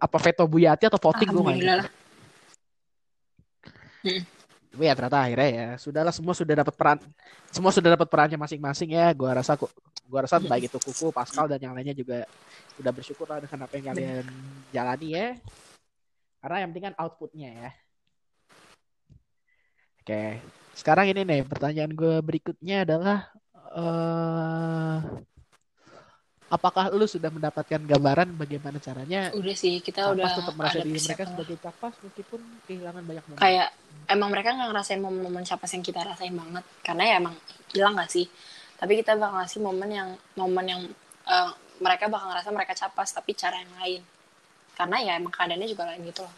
apa veto Buyati atau voting gue nggak ingat. Lah. Tapi ya ternyata akhirnya ya sudahlah semua sudah dapat peran semua sudah dapat perannya masing-masing ya. Gua rasa kok gua rasa baik itu Kuku Pascal dan yang lainnya juga udah bersyukur lah dengan apa yang kalian jalani ya. Karena yang penting kan outputnya ya. Oke sekarang ini nih pertanyaan gue berikutnya adalah eh apakah lu sudah mendapatkan gambaran bagaimana caranya udah sih kita udah tetap merasa ada diri mereka sebagai capas meskipun kehilangan banyak momen. Kayak emang mereka nggak ngerasain momen-momen capas yang kita rasain banget. Karena ya emang hilang gak sih? Tapi kita bakal ngasih momen yang momen yang eh, mereka bakal ngerasa mereka capas tapi cara yang lain. Karena ya emang keadaannya juga lain gitu loh.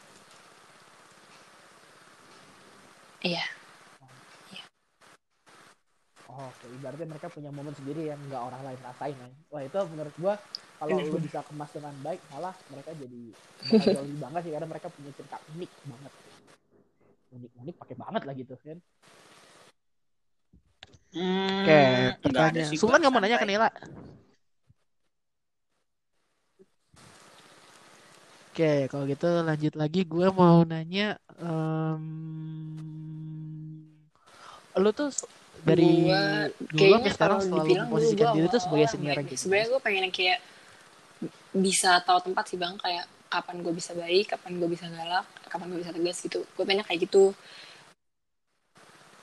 Iya Oh, oke. Ibaratnya mereka punya momen sendiri yang nggak orang lain rasain ya. Wah itu menurut gua kalau Bener, lu bisa kemas dengan baik malah mereka jadi bakal jauh lebih bangga sih karena mereka punya cerita unik banget. Unik-unik pakai banget lah gitu kan. Hmm, Oke, pertanyaan. Sultan nggak mau nanya ke. Nela? Oke, kalau gitu lanjut lagi gue mau nanya em, lu tuh dari Gua dulu sampai sekarang selalu memposisikan diri tuh sebagai senior kayak sebenarnya gue pengen yang kayak bisa tahu tempat sih bang. Kayak kapan gue bisa baik kapan gue bisa galak kapan gue bisa tegas gitu. Gue pengen kayak gitu.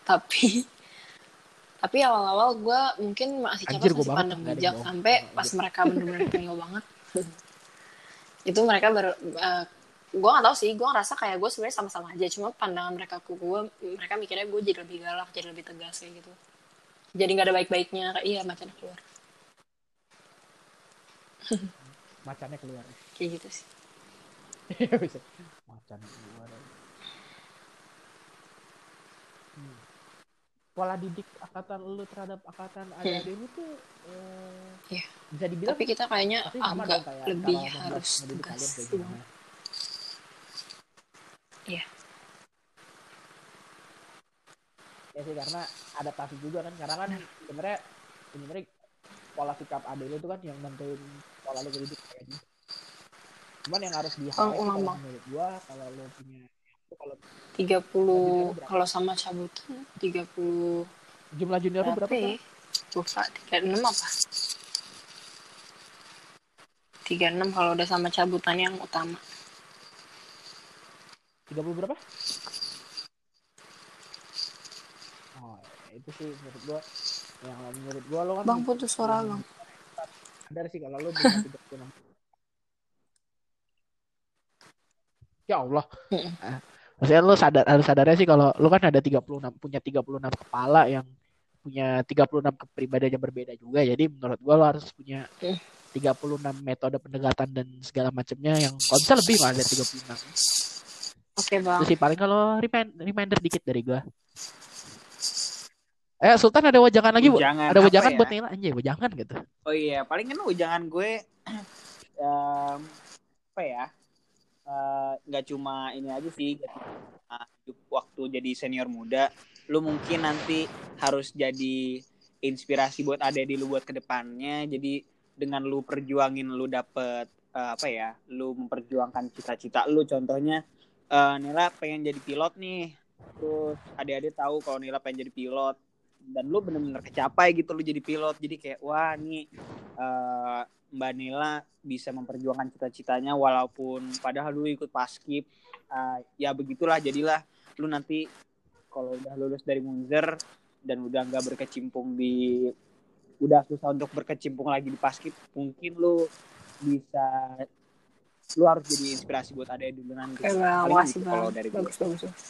Tapi tapi awal-awal gue mungkin masih gua masih pandang bijak sampai pas gitu. mereka bener-bener tengil banget. Itu mereka baru eh, gue gak tahu sih gue ngerasa kayak gue sebenarnya sama-sama aja cuma pandangan mereka ke gue mereka mikirnya gue jadi lebih galak jadi lebih tegas kayak gitu. Jadi nggak ada baik-baiknya kayak iya macannya keluar. Macannya keluar. Kayak gitu sih. Macannya keluar. Hmm. pola didik angkatan lu terhadap angkatan adik-adik lu tuh eh, Iya. bisa dibilang tapi kita kayaknya agak kayak lebih harus tegas Iya. ya sih karena adaptasi juga kan karena kan sebenarnya sebenarnya pola sikap adik lu itu kan yang nentuin pola lu didik kayaknya cuman yang harus di Oh, ulang, menurut gua kalau lu punya kalau 30 kalau sama cabutan 30 jumlah junior berapa berapa kan? Lupa, 36 apa? 36 kalau udah sama cabutan yang utama. 30 berapa? Oh, ya itu sih menurut gua yang menurut gua lo kan Bang putus suara bang. sadar sih kalau lo punya 36 Ya Allah. Mm-mm. Ah, Maksudnya lo sadar harus sadarnya sih kalau lo kan ada 36 punya 36 kepala yang punya 36 kepribadian yang berbeda juga. Jadi menurut gua lo harus punya Mm. 36 metode pendekatan dan segala macamnya yang bisa lebih lah dari 36. Oke bang. Itu sih paling kalau remind, reminder dikit dari gua. Eh Sultan ada wajangan lagi, Bu? Ada wajangan ya? buat Nela anjay, wajangan gitu. Oh iya, paling kan ujangan gue em, apa ya? eh, nggak cuma ini aja sih, hidup waktu jadi senior muda, lu mungkin nanti harus jadi inspirasi buat adik lu buat ke depannya. Jadi dengan lu perjuangin lu dapet eh, apa ya? Lu memperjuangkan cita-cita lu. Contohnya eh, Nela pengen jadi pilot nih, terus adik-adik tahu kalau Nela pengen jadi pilot. Dan lu bener-bener kecapai gitu lu jadi pilot. Jadi kayak wah nih eh, Mbak Nela bisa memperjuangkan cita-citanya walaupun padahal lu ikut paskib Eh, ya begitulah jadilah. Lu nanti kalau udah lulus dari Munzer dan udah nggak berkecimpung di udah susah untuk berkecimpung lagi di paskib mungkin lu bisa lu harus jadi inspirasi buat ada dulu nanti Paling makasih gitu bang. kalau dari. Bagus bagus. bagus.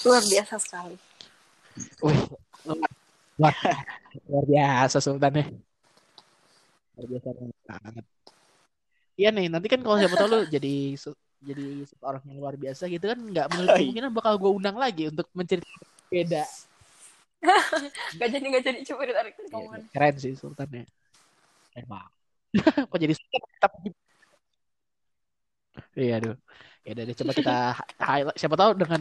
Luar biasa sekali. Wih, luar, luar, biasa Sultan ya. Luar biasa banget. Iya nih, nanti kan kalau siapa tahu lu jadi jadi seorang yang luar biasa gitu kan nggak menutup Oh, iya. kemungkinan bakal gue undang lagi untuk menceritakan beda. Gak jadi gak jadi coba ditarik omongan. keren sih Sultan ya. Keren banget. Kok jadi Sultan tapi Iya aduh. Ya udah deh, coba kita highlight. Siapa tahu dengan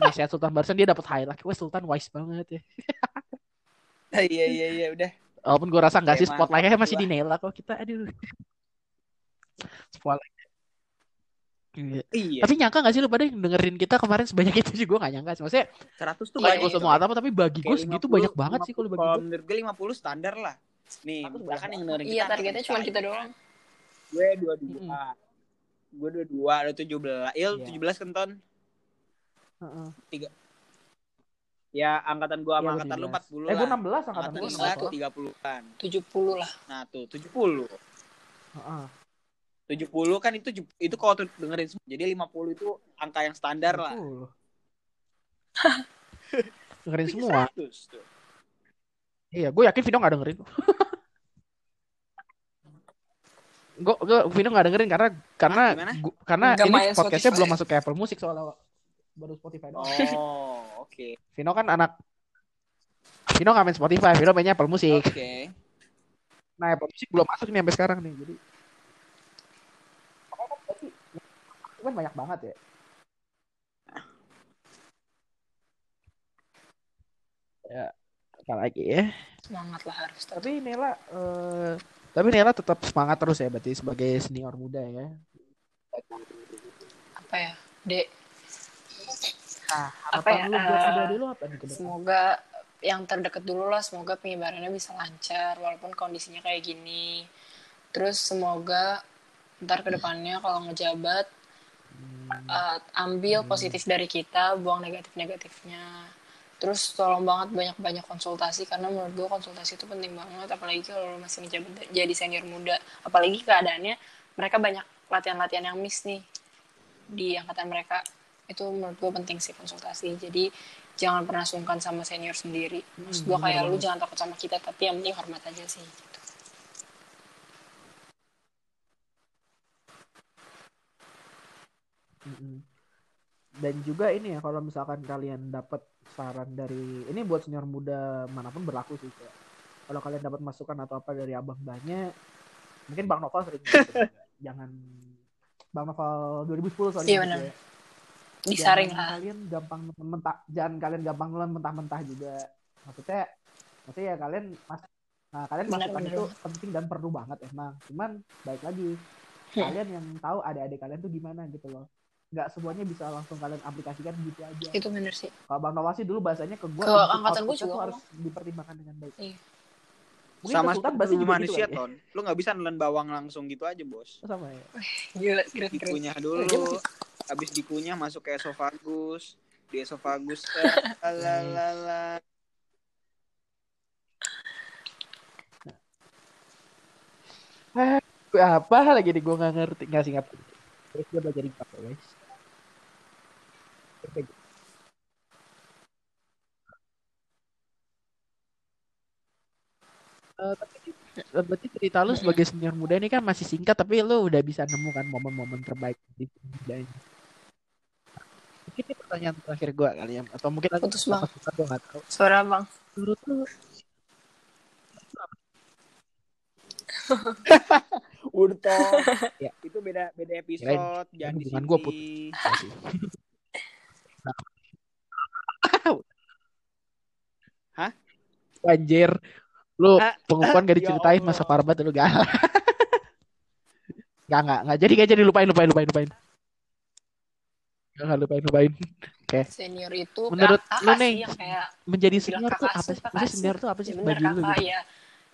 nasihat Sultan barusan dia dapat highlight. Wah Sultan wise banget ya. iya iya iya udah Walaupun gue rasa nggak sih spotlightnya masih lah. di Nela kok kita. Aduh. Spotlight. Iya. iya Tapi nyangka gak sih lu pada yang dengerin kita kemarin sebanyak itu sih gue gak nyangka sih. Maksudnya 100 tuh banyak gue semua apa tapi bagi gue segitu 50, banyak banget sih kalau bagi Kalau gue. menurut gue 50 standar lah. Nih, 100 misalkan yang dengerin Iya kita targetnya cuma kita doang. Gue 22. Mm-mm. Gue 22, ada 17. Il, Iya. 17 kenton. Heeh. Ya, angkatan gue sama Iya, angkatan lu 17. 40 Eh gue lah. 16 angkatan gue Nela Nela 16. 30 kan. 70 lah. Nah, tuh 70. Heeh. 70 kan itu itu kalau tuh dengerin semua. Jadi 50 itu angka yang standar lah. 20. dengerin semua. 100 tuh. Iya, gue yakin Vino gak dengerin. gue gue Vino gak dengerin karena karena gimana? gua- karena Nggak ini podcastnya Spotify. belum masuk ke Apple Music soalnya baru Spotify doang. Oh, oke. Vino kan anak Vino gak main Spotify, Vino mainnya Apple Music. Oke. Nah, Apple Music belum masuk nih sampai sekarang nih. Jadi itu kan banyak banget ya. Ya, apa lagi ya? Semangat lah harus. Tapi Nela eh, tapi Nela tetap semangat terus ya berarti sebagai senior muda ya. Apa ya? Dek, Nah, Apa ya, lu buat eh, adik-adik lu apa nih semoga yang terdekat dulu lah. Semoga penyebarannya bisa lancar walaupun kondisinya kayak gini. Terus semoga ntar ke depannya kalau ngejabat Hmm, uh, ambil Hmm. positif dari kita, buang negatif-negatifnya. Terus tolong banget banyak-banyak konsultasi karena menurut gue konsultasi itu penting banget apalagi kalau lo masih menjabat jadi senior muda. Apalagi keadaannya mereka banyak latihan-latihan yang miss nih di angkatan mereka. Itu menurut gue penting sih konsultasi. Jadi jangan pernah sungkan sama senior sendiri maksud gue bener kayak lu jangan takut sama kita tapi yang penting hormat aja sih gitu. Mm-mm. Dan juga ini ya kalau misalkan kalian dapat saran dari ini buat senior muda mana pun berlaku sih kayak kalau kalian dapat masukan atau apa dari abang banyak mungkin bang Noval sering gitu. Jangan bang Noval 2010 soalnya ya. disaring lah. kalian gampang mentah jangan kalian gampang nelan mentah-mentah juga. Maksudnya maksudnya ya kalian mas nah kalian masukan itu penting dan perlu banget emang. Cuman baik lagi. Hmm. kalian yang tahu adik-adik kalian tuh gimana gitu loh nggak semuanya bisa langsung kalian aplikasikan gitu aja. Itu bener sih. Kalau bang Nawasi dulu bahasanya ke gua Ke angkatan gua outputnya juga harus dipertimbangkan dengan baik. Iya. Mungkin sama Sultan bahasa juga manusia gitu kali ya? ton. Lu nggak bisa nelen bawang langsung gitu aja bos. Oh, sama ya? Gila keren keren. dikunyah Iya, dulu dia masih- habis dikunyah masuk ke esofagus. Di esofagus eh, lalalala. apa lagi nih? Gue nggak ngerti. Nggak sih nggak terus dia belajar IPA kok, guys. Eh, tapi eh, berarti cerita lu sebagai senior muda ini kan masih singkat tapi lu udah bisa nemukan momen-momen terbaik di muda ini. Mungkin ini pertanyaan terakhir gue kali ya atau mungkin ada Putus, Bang. gue tahu. suara bang Menurut lu udah toh Ya. itu beda beda Kirain episode jangan di hubungan gua sini. putus. Hah? Anjir. Lu Ah, pengukuhan gak ya diceritain masa parbat lu gak? Gak, gak, gak. Jadi, gak jadi. Lupain, lupain, lupain, lupain. Gak, gak, lupain, lupain. senior itu Menurut lu, kayak Menjadi senior tuh apa sih, sih. senior tuh apa sih ya bagi lu kakak gitu? ya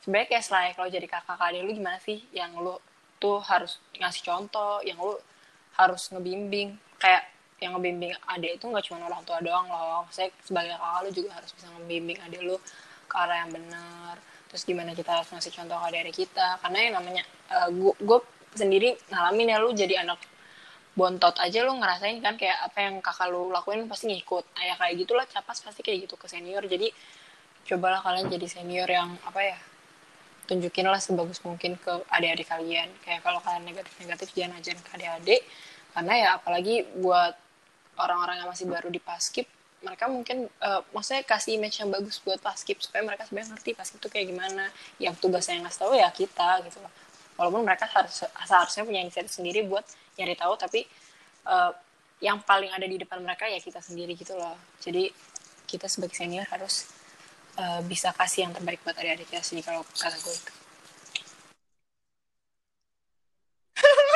sebenarnya kayak selain kalau jadi kakak kakak lu gimana sih yang lu tuh harus ngasih contoh yang lu harus ngebimbing kayak yang ngebimbing adik itu nggak cuma orang tua doang loh. Saya sebagai kakak lu juga harus bisa ngebimbing adik lu ke arah yang benar. Terus gimana kita harus ngasih contoh ke adik kita? Karena yang namanya gue sendiri ngalamin ya lu jadi anak bontot aja lu ngerasain kan kayak apa yang kakak lu lakuin pasti ngikut. Nah, ya kayak gitulah capas pasti kayak gitu ke senior. Jadi cobalah kalian jadi senior yang apa ya tunjukin lah sebagus mungkin ke adik-adik kalian. Kayak kalau kalian negatif-negatif jangan ajarin ke adik-adik. Karena ya apalagi buat orang-orang yang masih baru di paskip mereka mungkin uh, maksudnya kasih image yang bagus buat paskip supaya mereka sebenarnya ngerti paskip itu kayak gimana. Yang tugasnya yang ngasih tahu ya kita gitu loh. Walaupun mereka harus seharusnya punya inisiatif sendiri buat nyari tahu tapi uh, yang paling ada di depan mereka ya kita sendiri gitu loh. Jadi kita sebagai senior harus uh, bisa kasih yang terbaik buat adik-adiknya sih kalau kata gue.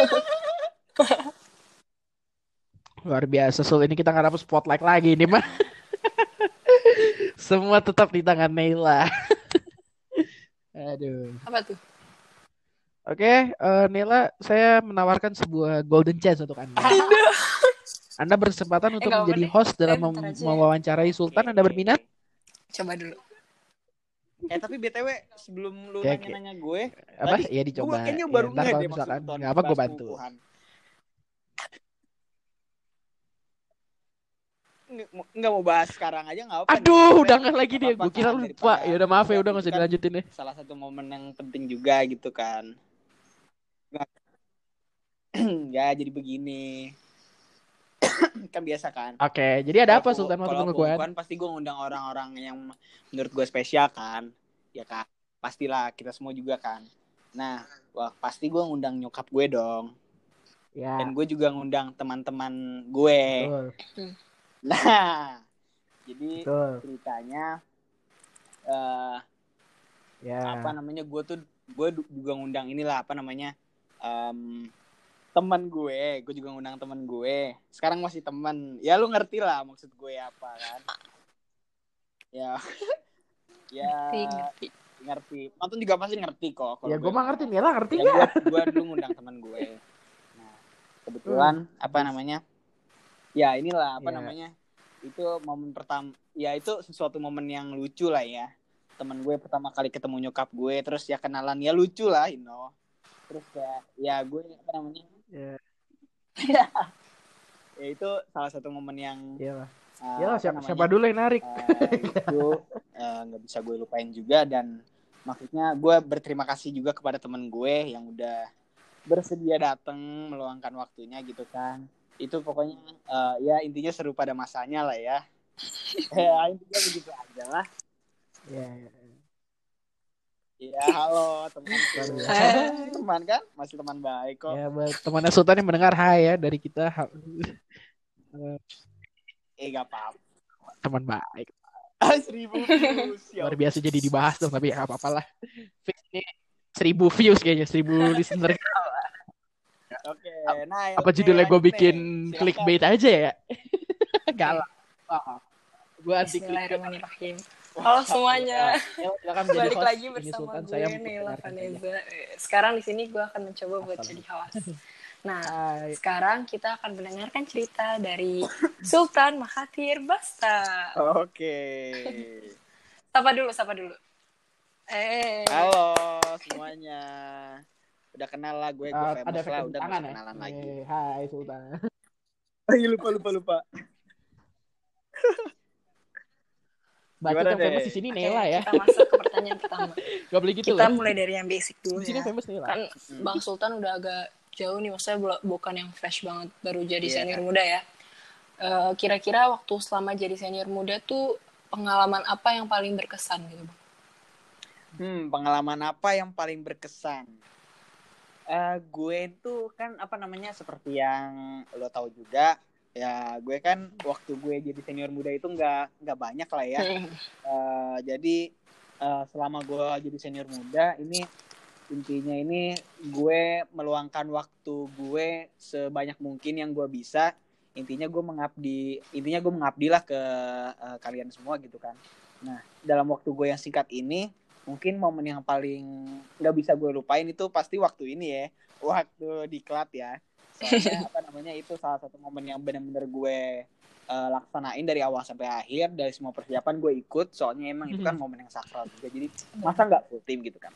itu Luar biasa, Sul. Ini kita nggak dapet spotlight lagi nih, mah. Semua tetap di tangan Neila. Aduh. apa tuh Oke, eh, Nela, saya menawarkan sebuah golden chance untuk Anda. Anda berkesempatan untuk nggak apa-apa menjadi deh. host dalam Eh, mem- ya. mewawancarai Sultan. Anda berminat? coba dulu Eh tapi btw sebelum lu nanya-nanya gue, Apa? Tadi ya dicoba. gue kayaknya Ya, baru ngeh kalau deh misalkan nggak apa, gue bantu. pengukuhan. Nggak mau- bahas sekarang aja nggak apa. Aduh, udah nggak lagi dia. apa-apa Gue kira kan, lupa. daripada- Ya udah maaf ya, udah nggak usah kan- dilanjutin deh. Salah satu momen yang penting juga gitu kan. Ya jadi begini. kan biasa kan. Oke, jadi ada apa Sultan waktu kalau pengukuhan? pengukuhan pasti gue ngundang orang-orang yang menurut gue spesial kan ya kan pastilah kita semua juga kan nah wah pasti gue ngundang nyokap gue dong Ya, dan gue juga ngundang teman-teman gue betul, nah jadi betul. ceritanya eh Ya, apa namanya gue tuh gue juga ngundang inilah apa namanya em, teman gue gue juga ngundang teman gue. Sekarang masih teman. Ya lu ngerti lah maksud gue apa kan? Ya. Ya ngerti ngerti. ngerti. Nonton juga pasti ngerti kok kalau ya gue mah ngerti Nela ngerti ya, gue gue dulu ngundang teman gue. Nah kebetulan apa namanya ya inilah apa Ya. namanya itu momen pertama ya itu sesuatu momen yang lucu lah ya teman gue pertama kali ketemu nyokap gue terus ya kenalan ya lucu lah you know terus kayak ya gue apa namanya Ya, ya itu salah satu momen yang lah. Uh, Ya apa siapa, namanya? siapa dulu yang narik? Eh, itu eh, nggak bisa gue lupain juga dan maksudnya gue berterima kasih juga kepada temen gue yang udah bersedia datang meluangkan waktunya gitu kan itu pokoknya eh, ya intinya seru pada masanya lah ya. Ya intinya begitu aja lah. Ya, ya. ya halo temanku Hai. teman kan? Masih teman baik kok. Ya buat temannya Sultan yang mendengar hai ya dari kita. Eh gak apa-apa. Teman baik. seribu views. Ya Luar biasa jadi dibahas dong tapi ya apa-apalah. Fix ini seribu views kayaknya, seribu listener. Oke nah Apa judulnya gue bikin nih. Clickbait aja ya? Galak. Gue anti clickbait. Halo semuanya. Ya, silakan menjadi Balik lagi bersama Sultan, gue saya Nela saja. Vanessa. Sekarang di sini gue akan mencoba buat jadi host. Nah, Hai. sekarang kita akan mendengarkan cerita dari Sultan Mahathir Basta. oke Sapa dulu, sapa dulu. Eh, Halo semuanya. Udah kenal lah gue, gue Uh, famous ada lah, udah tangan ya? kenalan lagi. Eh, Hai Sultan. Ayo lupa lupa lupa. Bacot yang famous di sini Nela ya. Kita masuk ke pertanyaan pertama. Gak boleh gitu kita loh. mulai dari yang basic dulu Di sini ya. famous Nela. Kan Bang Sultan udah agak jauh nih, maksudnya bukan yang fresh banget, baru jadi Iya. senior muda ya. Eh, Kira-kira waktu selama jadi senior muda tuh pengalaman apa yang paling berkesan gitu Bang? Hmm, pengalaman apa yang paling berkesan? Eh, gue itu kan apa namanya seperti yang lo tahu juga ya gue kan waktu gue jadi senior muda itu nggak nggak banyak lah ya. Eh, jadi eh, selama gue jadi senior muda ini intinya ini gue meluangkan waktu gue sebanyak mungkin yang gue bisa. Intinya gue mengabdi intinya gue mengabdilah ke eh, kalian semua gitu kan. Nah dalam waktu gue yang singkat ini mungkin momen yang paling nggak bisa gue lupain itu pasti waktu ini ya. Waktu di klat ya. Soalnya apa namanya itu salah satu momen yang benar-benar gue eh, laksanain dari awal sampai akhir dari semua persiapan gue ikut. Soalnya emang itu kan momen yang sakral juga. Jadi masa nggak full tim gitu kan?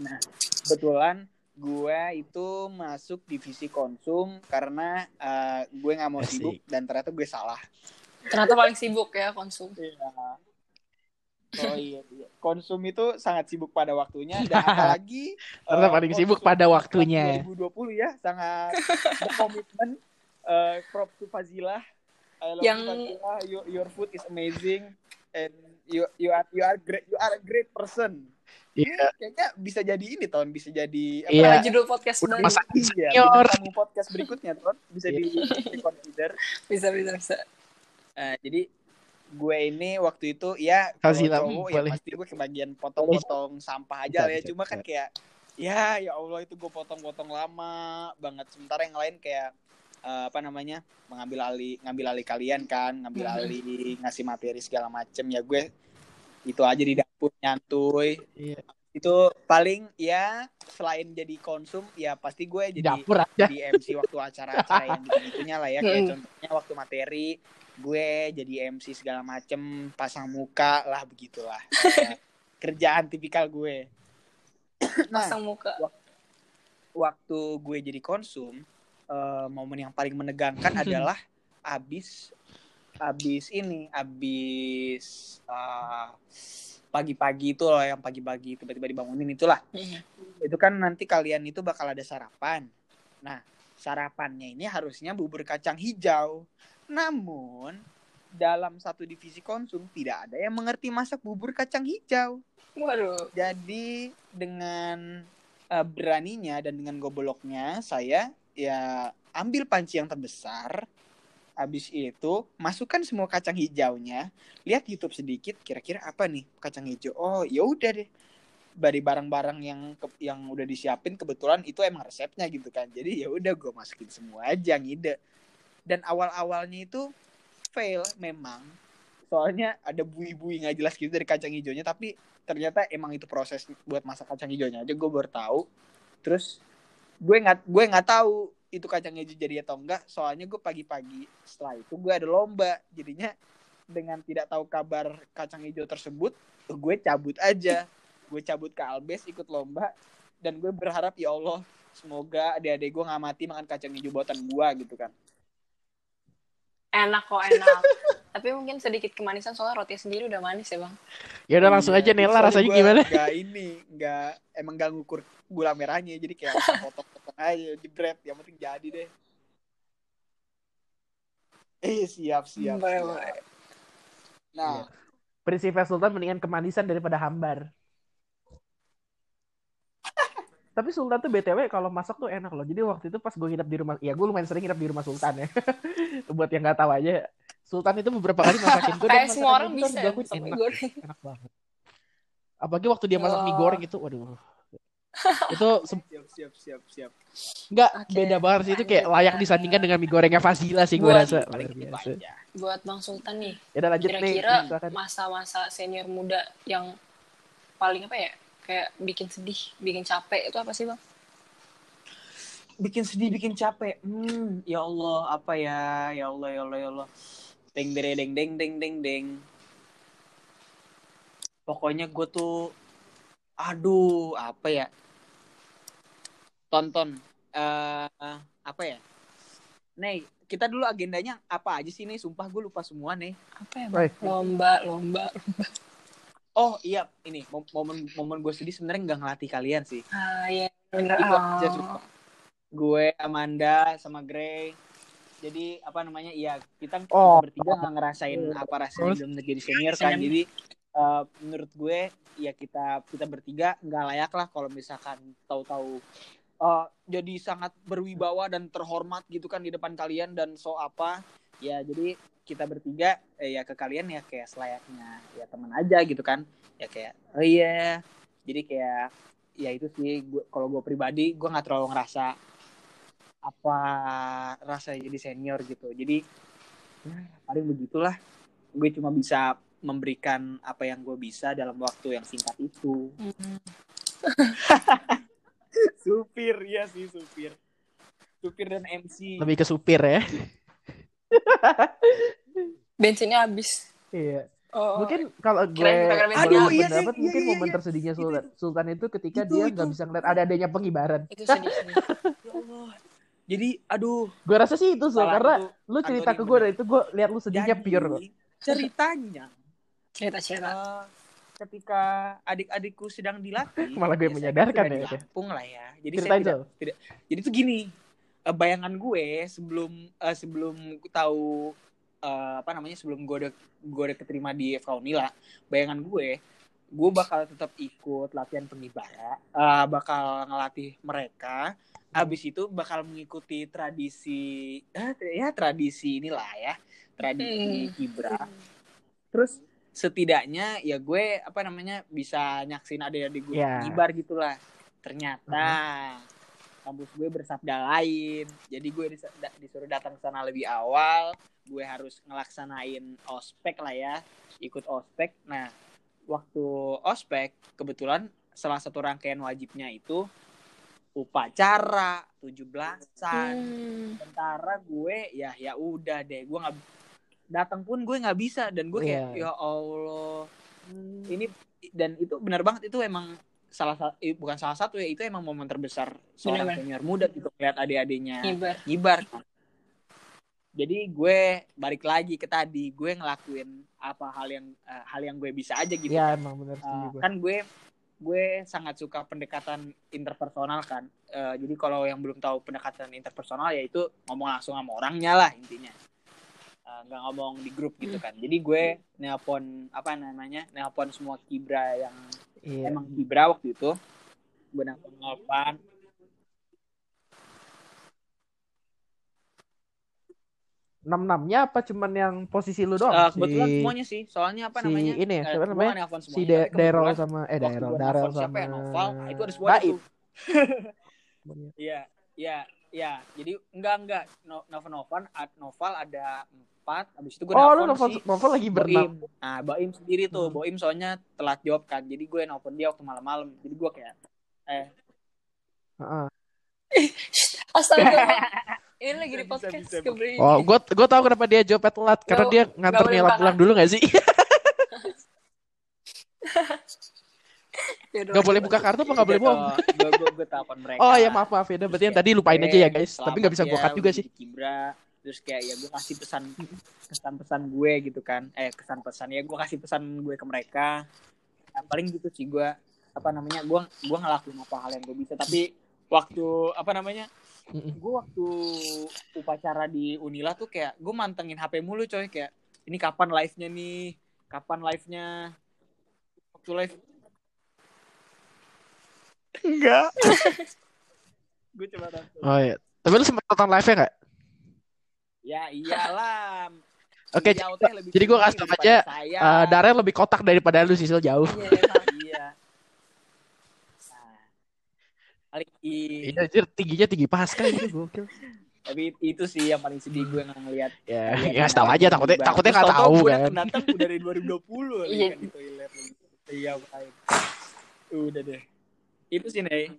Nah kebetulan gue itu masuk divisi konsum karena eh, gue nggak mau Asik. sibuk dan ternyata gue salah. Ternyata paling sibuk ya konsum. Iya. Oh iya, iya. Konsum itu sangat sibuk pada waktunya dan apalagi Ternyata eh, paling sibuk konsum pada waktunya. 2020 ya sangat berkomitmen. Eh props to Fazilah. I love Yang- you, Fazilah. Your, your food is amazing and you you are you are great you are a great person. Iya. Ini kayaknya bisa jadi ini tahun bisa jadi apa Iya. Nama judul podcast Udah baru. masa Iya, senior. tamu podcast berikutnya tuh bisa Iya. di, di consider. Bisa, bisa, bisa. Eh, jadi gue ini waktu itu ya kalau cowok ya pasti gue kebagian potong-potong sampah aja Bisa, lah ya bisa, cuma kan kayak ya ya Allah itu gue potong-potong lama banget sementara yang lain kayak eh, apa namanya mengambil alih ngambil alih kalian kan ngambil Mhm. alih ngasih materi segala macem ya gue itu aja di dapur nyantuy Iya. itu paling ya selain jadi konsum ya pasti gue jadi Dapur aja. di MC waktu acara-acara yang gitu-gitunya lah ya kayak Hmm. contohnya waktu materi gue jadi MC segala macem pasang muka lah begitulah Eh, kerjaan tipikal gue nah Pasang muka. waktu gue jadi konsum eh, momen yang paling menegangkan adalah abis abis ini abis eh, pagi-pagi itu loh yang pagi-pagi tiba-tiba dibangunin itulah Iya. itu kan nanti kalian itu bakal ada sarapan. Nah, sarapannya ini harusnya bubur kacang hijau. Namun, dalam satu divisi konsum tidak ada yang mengerti masak bubur kacang hijau. Waduh. Jadi, dengan eh, beraninya dan dengan gobloknya, saya ya ambil panci yang terbesar. Habis itu, masukkan semua kacang hijaunya. Lihat YouTube sedikit, kira-kira apa nih kacang hijau? Oh, ya udah deh dari barang-barang yang ke- yang udah disiapin kebetulan itu emang resepnya gitu kan jadi ya udah gue masukin semua aja ngide dan awal-awalnya itu fail memang. Soalnya ada bui-bui nggak jelas gitu dari kacang hijaunya tapi ternyata emang itu proses buat masak kacang hijaunya aja gue baru tahu. Terus gue nggak gue nggak tahu itu kacang hijau jadi atau enggak soalnya gue pagi-pagi setelah itu gue ada lomba. Jadinya dengan tidak tahu kabar kacang hijau tersebut gue cabut aja. Gue cabut ke Albes ikut lomba. Dan gue berharap ya Allah semoga adik-adik gue nggak mati makan kacang hijau buatan gue gitu kan Enak kok, enak. Tapi mungkin sedikit kemanisan soalnya roti sendiri udah manis ya bang. Ya udah langsung Iya, aja Nela rasanya gimana? Nggak ini, nggak emang nggak ngukur gula merahnya, jadi kayak potong-potong aja jebret, yang penting jadi deh. Eh siap siap. Siap. Nah, Prinsipnya Sultan mendingan kemanisan daripada hambar. Tapi Sultan tuh BTW kalau masak tuh enak loh. Jadi waktu itu pas gue nginep di rumah, ya gue lumayan sering nginep di rumah Sultan ya. Buat yang nggak tahu aja, Sultan itu beberapa kali masakin gue. Kayak semua orang bisa ya, mie enak, goreng. enak banget. Apalagi waktu dia masak mie Oh. goreng itu, waduh. itu siap siap siap siap. nggak Oke, beda banget sih itu kayak layak disandingkan dengan mie gorengnya Fasila sih gue rasa. Luar biasa. Buat Bang Sultan nih, Ya lanjut kira-kira masa-masa senior muda yang paling apa ya? Kayak bikin sedih, bikin capek itu apa sih bang? Bikin sedih, bikin capek. Hmm, ya Allah, apa ya? Ya Allah, ya Allah, ya Allah. Deng deng deng deng deng deng deng. Pokoknya gue tuh, aduh, apa ya? Tonton, eh apa ya? Nih, kita dulu agendanya apa aja sih nih? Sumpah gue lupa semua nih. Apa ya bang? Lomba, lomba. Oh iya, ini mom- momen momen gue sedih sebenarnya nggak ngelatih kalian sih. Ah iya, bener. Aja Oh. Gue, Amanda, sama Grey. Jadi apa namanya? Iya, kita, Oh. bertiga nggak ngerasain apa rasanya belum jadi senior kan. Senior. Jadi eh, menurut gue ya kita kita bertiga nggak layak lah kalau misalkan tahu-tahu eh, jadi sangat berwibawa dan terhormat gitu kan di depan kalian dan so apa ya jadi kita bertiga eh, ya ke kalian ya kayak selayaknya ya teman aja gitu kan. Ya kayak oh iya. Jadi kayak ya itu sih gue kalau gue pribadi gue nggak terlalu ngerasa apa rasa jadi senior gitu. Jadi ya, paling begitulah. Gue cuma bisa memberikan apa yang gue bisa dalam waktu yang singkat itu. Hmm. supir ya sih supir. Supir dan MC Lebih ke supir ya. Bensinnya habis. Iya. Oh, Mungkin kalau gue kita kira-kira boleh Aduh, iya, pendapat iya, mungkin iya, momen iya. tersedihnya Sultan, Sultan itu ketika Itu, dia itu. nggak bisa ngeliat ada adanya pengibaran. itu sedih. sedih. Ya Allah. jadi aduh Gue rasa sih itu Sul, salah karena itu lu cerita ke gue dan itu gue lihat lu sedihnya Jadi, pure kok. ceritanya Cerita-cerita. eh, ketika adik-adikku sedang dilatih Malah gue ya, menyadarkan ya, lah ya jadi Ceritain, saya tidak, jadi tuh gini eh, bayangan gue sebelum eh, sebelum tahu eh, apa namanya sebelum gue udah gue udah keterima di FK Unila bayangan gue gue bakal tetap ikut latihan pengibara eh, bakal ngelatih mereka habis itu bakal mengikuti tradisi eh, ya tradisi inilah ya tradisi Hmm. kibra terus setidaknya ya gue apa namanya bisa nyaksin adik-adik gue Ya. ngibar gitulah ternyata kampus gue bersabda lain. Jadi gue disuruh datang ke sana lebih awal. Gue harus ngelaksanain ospek lah ya ikut ospek. Nah waktu ospek kebetulan salah satu rangkaian wajibnya itu upacara 17-an Hmm. sementara gue ya ya udah deh. Gue nggak datang pun gue nggak bisa. Dan gue kayak Iya. ya Allah. Ini dan itu benar banget. Itu emang salah satu bukan salah satu ya itu emang momen terbesar seorang Benar-benar. senior muda gitu lihat adik-adiknya Ngibar. ngibar jadi gue balik lagi ke tadi gue ngelakuin apa hal yang eh, hal yang gue bisa aja gitu Iya emang bener Uh, gue. kan gue gue sangat suka pendekatan interpersonal kan Eh, jadi kalau yang belum tahu pendekatan interpersonal yaitu ngomong langsung sama orangnya lah intinya nggak ngomong di grup gitu kan jadi gue nelpon apa namanya nelpon semua kibra yang Iya. emang kibra waktu itu nelpon nelpon Enam enamnya apa cuman yang posisi lu doang? Si- kebetulan semuanya sih. Soalnya apa si namanya? ini ya, Eh, siapa namanya? si De Daryl sama eh Daryl, Daryl nelpon siapa sama ya Noval. Nah, itu ada semua tuh. Iya, iya, iya. Jadi enggak enggak. No, Novel Novan, ad- Noval ada empat. Abis itu gue Oh, nelfon novel, si novel lagi berenam. Boim. Nah, Boim sendiri tuh. Hmm. Boim soalnya telat jawab kan. Jadi gue nelfon dia waktu malam-malam. Jadi gue kayak eh Heeh. Astaga. Ini lagi di Bisa, bisa, podcast bisa. keberi. Oh, gue gue tahu kenapa dia jawabnya telat karena Nggak- dia nganter buka pulang dulu gak sih? Gak boleh buka kartu apa gak boleh bohong? Gue gue gue telepon mereka. Oh ya maaf maaf ya, berarti yang tadi lupain aja ya guys. Tapi nggak bisa gue cut juga sih. Kibra. Terus kayak ya gue kasih pesan pesan-pesan gue gitu kan. Eh kesan pesan ya gue kasih pesan gue ke mereka. Ya, paling gitu sih gue apa namanya gue gue ngelakuin apa hal yang gue bisa. Tapi waktu apa namanya gue waktu upacara di Unila tuh kayak gue mantengin HP mulu coy. Kayak ini kapan live-nya nih? Kapan live-nya? Waktu live. Enggak. Gue coba nonton Oh iya. Tapi lu sempat nonton live-nya nggak? Ya iyalah Oke, Beliau teh lebih jadi gua kasih tau aja, saya. Eh, Darren lebih kotak daripada lu sih, Sil, jauh. Iya, iya Nah, Iya, anjir, tingginya tinggi pasca itu gokil. tapi itu sih yang paling sedih gue ngeliat Ya, Iya, ya kasih tahu aja takutnya takutnya nggak tahu gue kan. datang udah dari 2020 lagi Iya. kan di toilet iya baik udah deh itu sih nih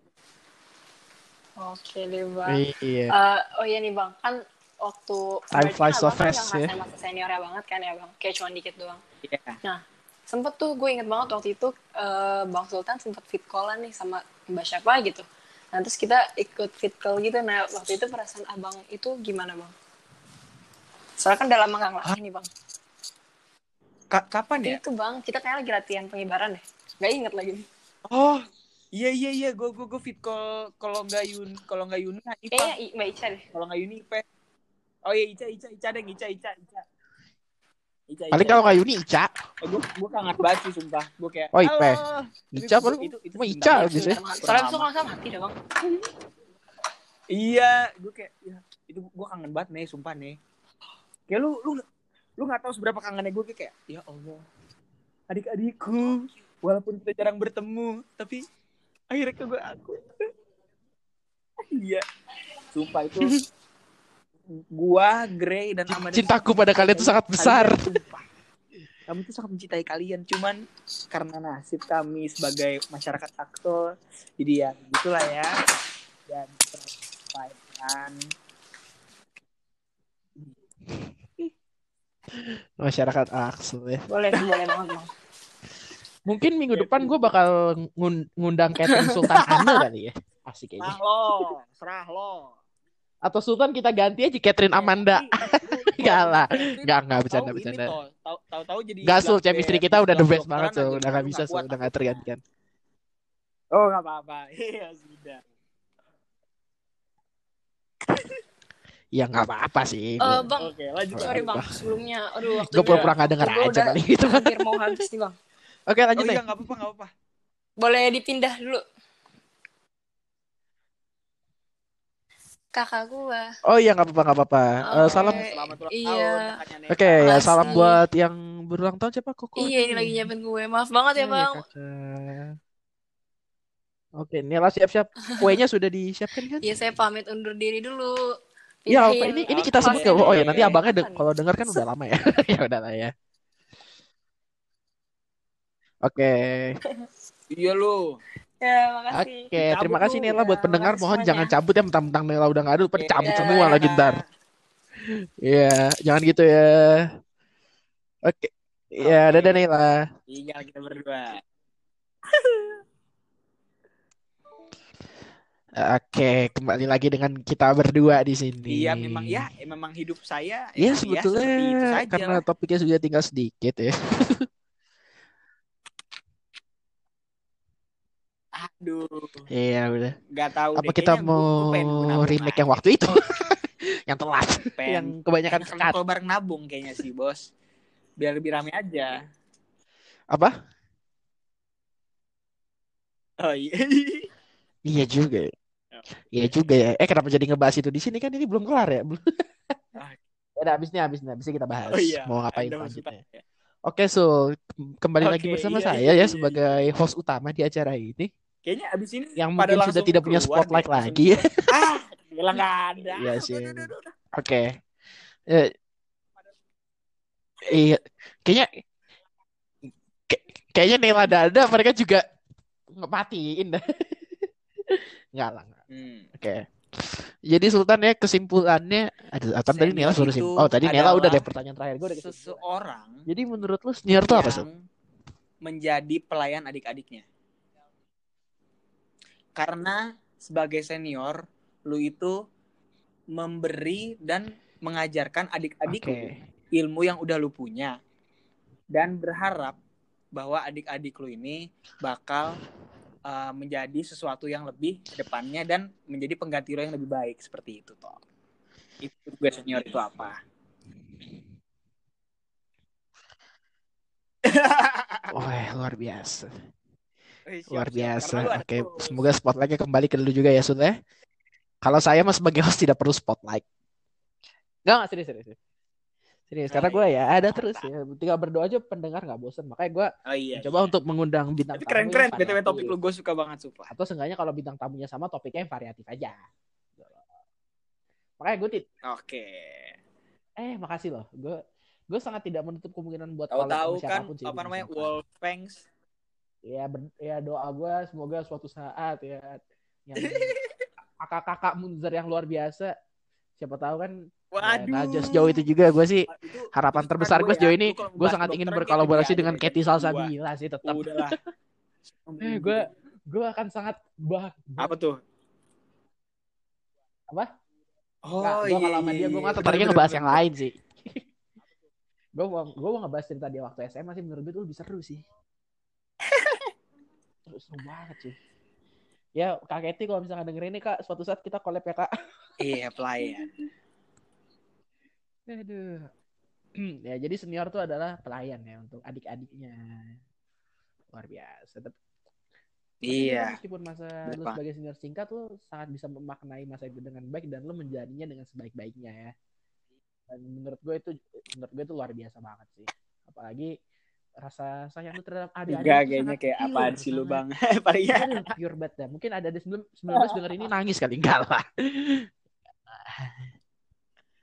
Oke deh bang. Iya. Eh, oh iya nih bang, kan waktu Time flies so kan fast, ya. ngerasain masa seniornya banget kan ya bang, kayak cuma dikit doang. iya Sempet tuh gue inget banget waktu itu eh, bang Sultan sempet fit callan nih sama mbak siapa gitu. Nah terus kita ikut fit call gitu. Nah waktu itu perasaan abang itu gimana bang? Soalnya kan udah lama gak nih bang. Ka- kapan ya Itu bang, kita kayak lagi latihan pengibaran deh. Gak inget lagi. oh iya iya iya gue gue gue fit call kalau nggak Yun kalau nggak Yuna Kayaknya Ipa I- Mbak Ica deh. kalau nggak Yuni Ipe oh iya Ica Ica Ica deh Ica Ica Ica Ica, Paling Ica. kalau nggak Yuni Ica. Eh, gue gue kangen banget sih sumpah gue kayak Oh, Ipe. Ica Tapi paling itu itu cuma sebentar Ica ya, gitu ya. sebentar Soalnya kalau sama mati dah bang. Iya, gue kayak ya, itu gue kangen banget nih, sumpah nih. Kayak lu lu lu nggak tahu seberapa kangennya gue kayak ya Allah. Adik-adikku, walaupun kita jarang bertemu, tapi akhirnya ke gue aku. Iya. Sumpah itu gua, Grey dan Amanda Cintaku pada kalian itu sangat besar. Kami tuh sangat mencintai kalian, cuman karena nasib kami sebagai masyarakat aktor, jadi ya gitulah ya. Dan tersampaikan Masyarakat Axel ya. Boleh, boleh banget. Mungkin minggu depan gue bakal ngun- ngundang Catherine Sultan Ana kali ya. Asik serah kayaknya. lo, serah lo. Atau Sultan kita ganti aja Catherine Amanda. Enggak lah. Enggak, enggak bercanda, bercanda. Tahu-tahu jadi Enggak, Sul, chemistry kita udah the best banget, Sul. Udah nggak Lu bisa, Sul. Udah nggak aku. tergantikan. Oh, nggak apa-apa. Iya, sudah. Ya nggak apa-apa sih. Eh, bang, Oke, lanjut. sorry Apa? bang, sebelumnya, aduh waktu Gue pura-pura nggak denger aja udah- kali gitu. hampir mau habis nih bang. Oke, Oh lanjut iya, nih. nggak apa-apa, nggak apa-apa. Boleh dipindah dulu. Kakak gua. Oh iya nggak apa-apa nggak apa-apa. Eh, Oke. salam. Selamat ulang Iya. tahun. Oke ya Makasih. salam buat yang berulang tahun siapa Koko? Iya, ini lagi nyiapin gue. Maaf banget ya Iya, bang. kakak. Oke, Nela siap-siap. Kuenya sudah disiapkan kan? Iya, saya pamit undur diri dulu. Iya, apa Pindahin ini ini kita Oke. sebut ke Oh ya, nanti Oke. abangnya de- kalau denger kan udah lama ya. ya udah lah ya. Oke. Iya lu. Ya, makasih. Oke, Cabut terima kasih. Nela buat Ya, pendengar. makasih Mohon semuanya. jangan cabut ya mentang-mentang Nela udah nggak ada, pada Iya. cabut Ya. semua lagi ntar. Iya, jangan gitu ya. Oke. Ya, Oke. dadah Nela. Tinggal kita berdua. Oke, kembali lagi dengan kita berdua di sini. Iya, memang ya, memang hidup saya. Iya emang sebetulnya saja karena topiknya sudah tinggal sedikit ya. Aduh, Iya udah. nggak tahu Apa kita mau remake lagi. yang waktu itu? yang telat, yang kebanyakan sekat. kalau bareng nabung kayaknya sih, bos. Biar lebih rame aja. Apa? Oh iya. Iya juga. ya. Iya juga ya. Eh kenapa jadi ngebahas itu di sini kan ini belum kelar ya? Belum. Ah. Udah habisnya habisnya habisnya kita bahas. Oh iya. Mau ngapain selanjutnya? maksudnya. Oke, so kembali lagi Oke, bersama iya, saya iya, ya iya, sebagai host utama di acara ini Kayaknya abis ini yang pada mungkin sudah tidak punya spotlight deh, langsung- lagi. Ah, gila nggak ada. Iya sih. Oke. Eh, iya, kayaknya kayak- kayaknya Nela Dada mereka juga ngepatiin dah. Enggak lah. Hmm. Oke. Jadi Sultan ya kesimpulannya aduh, atau tadi Nela suruh itu sim- Oh, tadi Nela udah deh pertanyaan terakhir gue udah. Seseorang Jadi menurut lu senior tuh apa, yang menjadi pelayan adik-adiknya. Karena sebagai senior, lu itu memberi dan mengajarkan adik-adik Oke. ilmu yang udah lu punya dan berharap bahwa adik-adik lu ini bakal uh, menjadi sesuatu yang lebih depannya dan menjadi pengganti lu yang lebih baik seperti itu toh. Itu gue senior itu apa? Wah, luar biasa. Wih, siap, Luar biasa. Lu Oke, tuh. semoga spotlightnya kembali ke dulu juga ya, Sun ya. Kalau saya mas sebagai host tidak perlu spotlight. Enggak, enggak serius, serius. Serius, karena Oh, gue ya ada terus ya. Tinggal berdoa aja pendengar nggak bosen. Makanya gue Oh iya. coba iya. untuk mengundang bintang Tapi tamu keren-keren BTW topik lu gue suka banget sumpah. Atau seenggaknya kalau bintang tamunya sama topiknya yang variatif aja. Makanya gue tit- Oke. eh makasih loh. Gue gue sangat tidak menutup kemungkinan buat Tahu-tahu kan apa namanya depan. Ya ber- ya doa gue semoga suatu saat ya yang kakak-kakak Munzer yang luar biasa siapa tahu kan ya, Waduh. nah just sejauh itu juga gue sih Itu- harapan itu terbesar gue ya. sejauh ini kalau gue sangat ingin kedokteran berkolaborasi kayak dengan Katie. Salsabila sih tetap Udahlah. eh, gue gue akan sangat bah apa tuh? Apa? Oh, Nggak, gue kalau sama dia gue nggak tertariknya ngebahas yang lain sih gue mau gue mau ngebahas cerita dia waktu SMA sih menurut gue itu lebih seru sih seru, seru banget sih ya kak Katie kalau misalnya dengerin ini kak suatu saat kita collab ya kak Iya, pelayan. Aduh. ya jadi senior tuh adalah pelayan ya untuk adik-adiknya. Luar biasa. Iya. meskipun masa Bener lu sebagai senior singkat lu sangat bisa memaknai masa itu dengan baik dan lu menjadinya dengan sebaik-baiknya ya. Dan menurut gue itu menurut gue itu luar biasa banget sih. Apalagi rasa sayang lu terhadap adik-adik Enggak kayaknya kayak pure, apaan sih lu, Bang? Paling ya. Aduh, pure banget dah. Mungkin ada di 19 denger ini nangis kali enggak lah.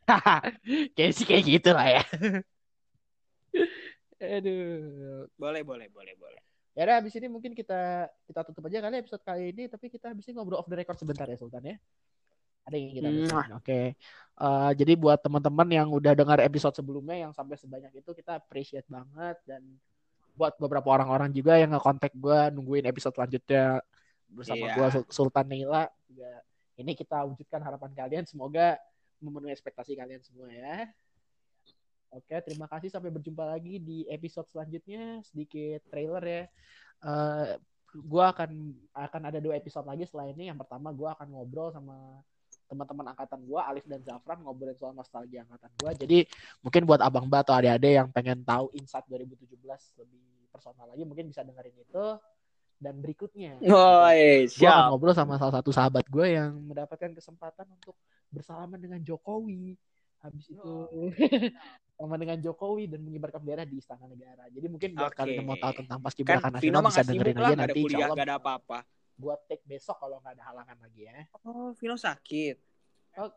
kayak sih kayak gitu lah ya. Aduh. Boleh, boleh, boleh, boleh. Ya udah habis ini mungkin kita kita tutup aja kali episode kali ini tapi kita habis ini ngobrol off the record sebentar ya Sultan ya. Ada yang kita Hmm. Oke. Eh, jadi buat teman-teman yang udah dengar episode sebelumnya yang sampai sebanyak itu kita appreciate banget dan buat beberapa orang-orang juga yang nge-contact gue nungguin episode selanjutnya bersama gua Sul- Sultan Neila juga ini kita wujudkan harapan kalian semoga memenuhi ekspektasi kalian semua ya. Oke, terima kasih sampai berjumpa lagi di episode selanjutnya. Sedikit trailer ya. Eh gua akan akan ada dua episode lagi setelah ini. Yang pertama gua akan ngobrol sama teman-teman angkatan gua, Alif dan Zafran ngobrolin soal nostalgia angkatan gua. Jadi mungkin buat abang mbak atau adik-adik yang pengen tahu Insight 2017 lebih personal lagi mungkin bisa dengerin itu. Dan berikutnya, gue akan ngobrol sama salah satu sahabat gue yang mendapatkan kesempatan untuk bersalaman dengan Jokowi. Habis itu sama dengan Jokowi dan mengibarkan bendera di Istana Negara. Jadi mungkin buat Oke. kalian yang mau tahu tentang Kan paskibraka Vino nasional mah bisa dengerin aja ada nanti insya kuliah, ada apa-apa. Buat take besok kalau nggak ada halangan lagi ya. Oh, Vino sakit. Oh.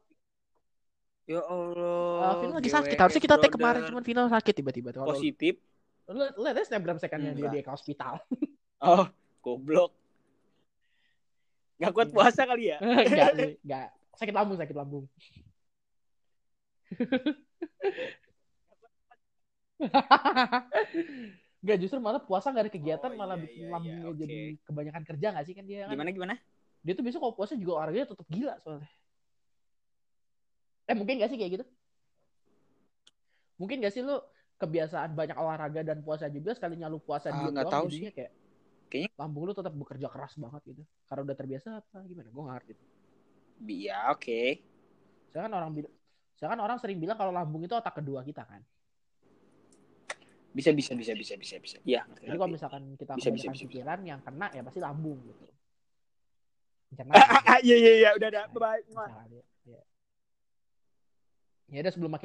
Ya Allah. Uh, Vino lagi sakit. Harusnya kita take brother. kemarin cuman Vino sakit tiba-tiba. Kalau positif. lu lihat snapgram secondnya dia di ke hospital. Oh, goblok. Gak kuat puasa kali ya? Enggak sih, enggak. Sakit lambung, sakit lambung. Enggak justru malah puasa nggak ada kegiatan Oh, malah iya, bikin iya, lambungnya iya, jadi kebanyakan kerja nggak sih kan dia kan? Gimana gimana? dia tuh biasanya kalau puasa juga olahraganya tetap gila soalnya. Eh mungkin gak sih kayak gitu? Mungkin gak sih lu kebiasaan banyak olahraga dan puasa juga sekalinya lu puasa Ah, doang tahu jadinya kayak Kayaknya- lambung lu tetap bekerja keras banget gitu. Karena udah terbiasa apa gimana? Gue ngerti. Iya, oke. saya kan orang bilang saya kan orang sering bilang kalau lambung itu otak kedua kita kan Bisa bisa bisa bisa bisa bisa. Iya, ngerti. jadi kalau misalkan kita Bisa, bisa, bisa, bisa. pikiran yang kena ya pasti lambung gitu. Ah, ah, ah, Iya iya iya, udah udah. Bye bye. Ya. Ya. Ya udah sebelum makin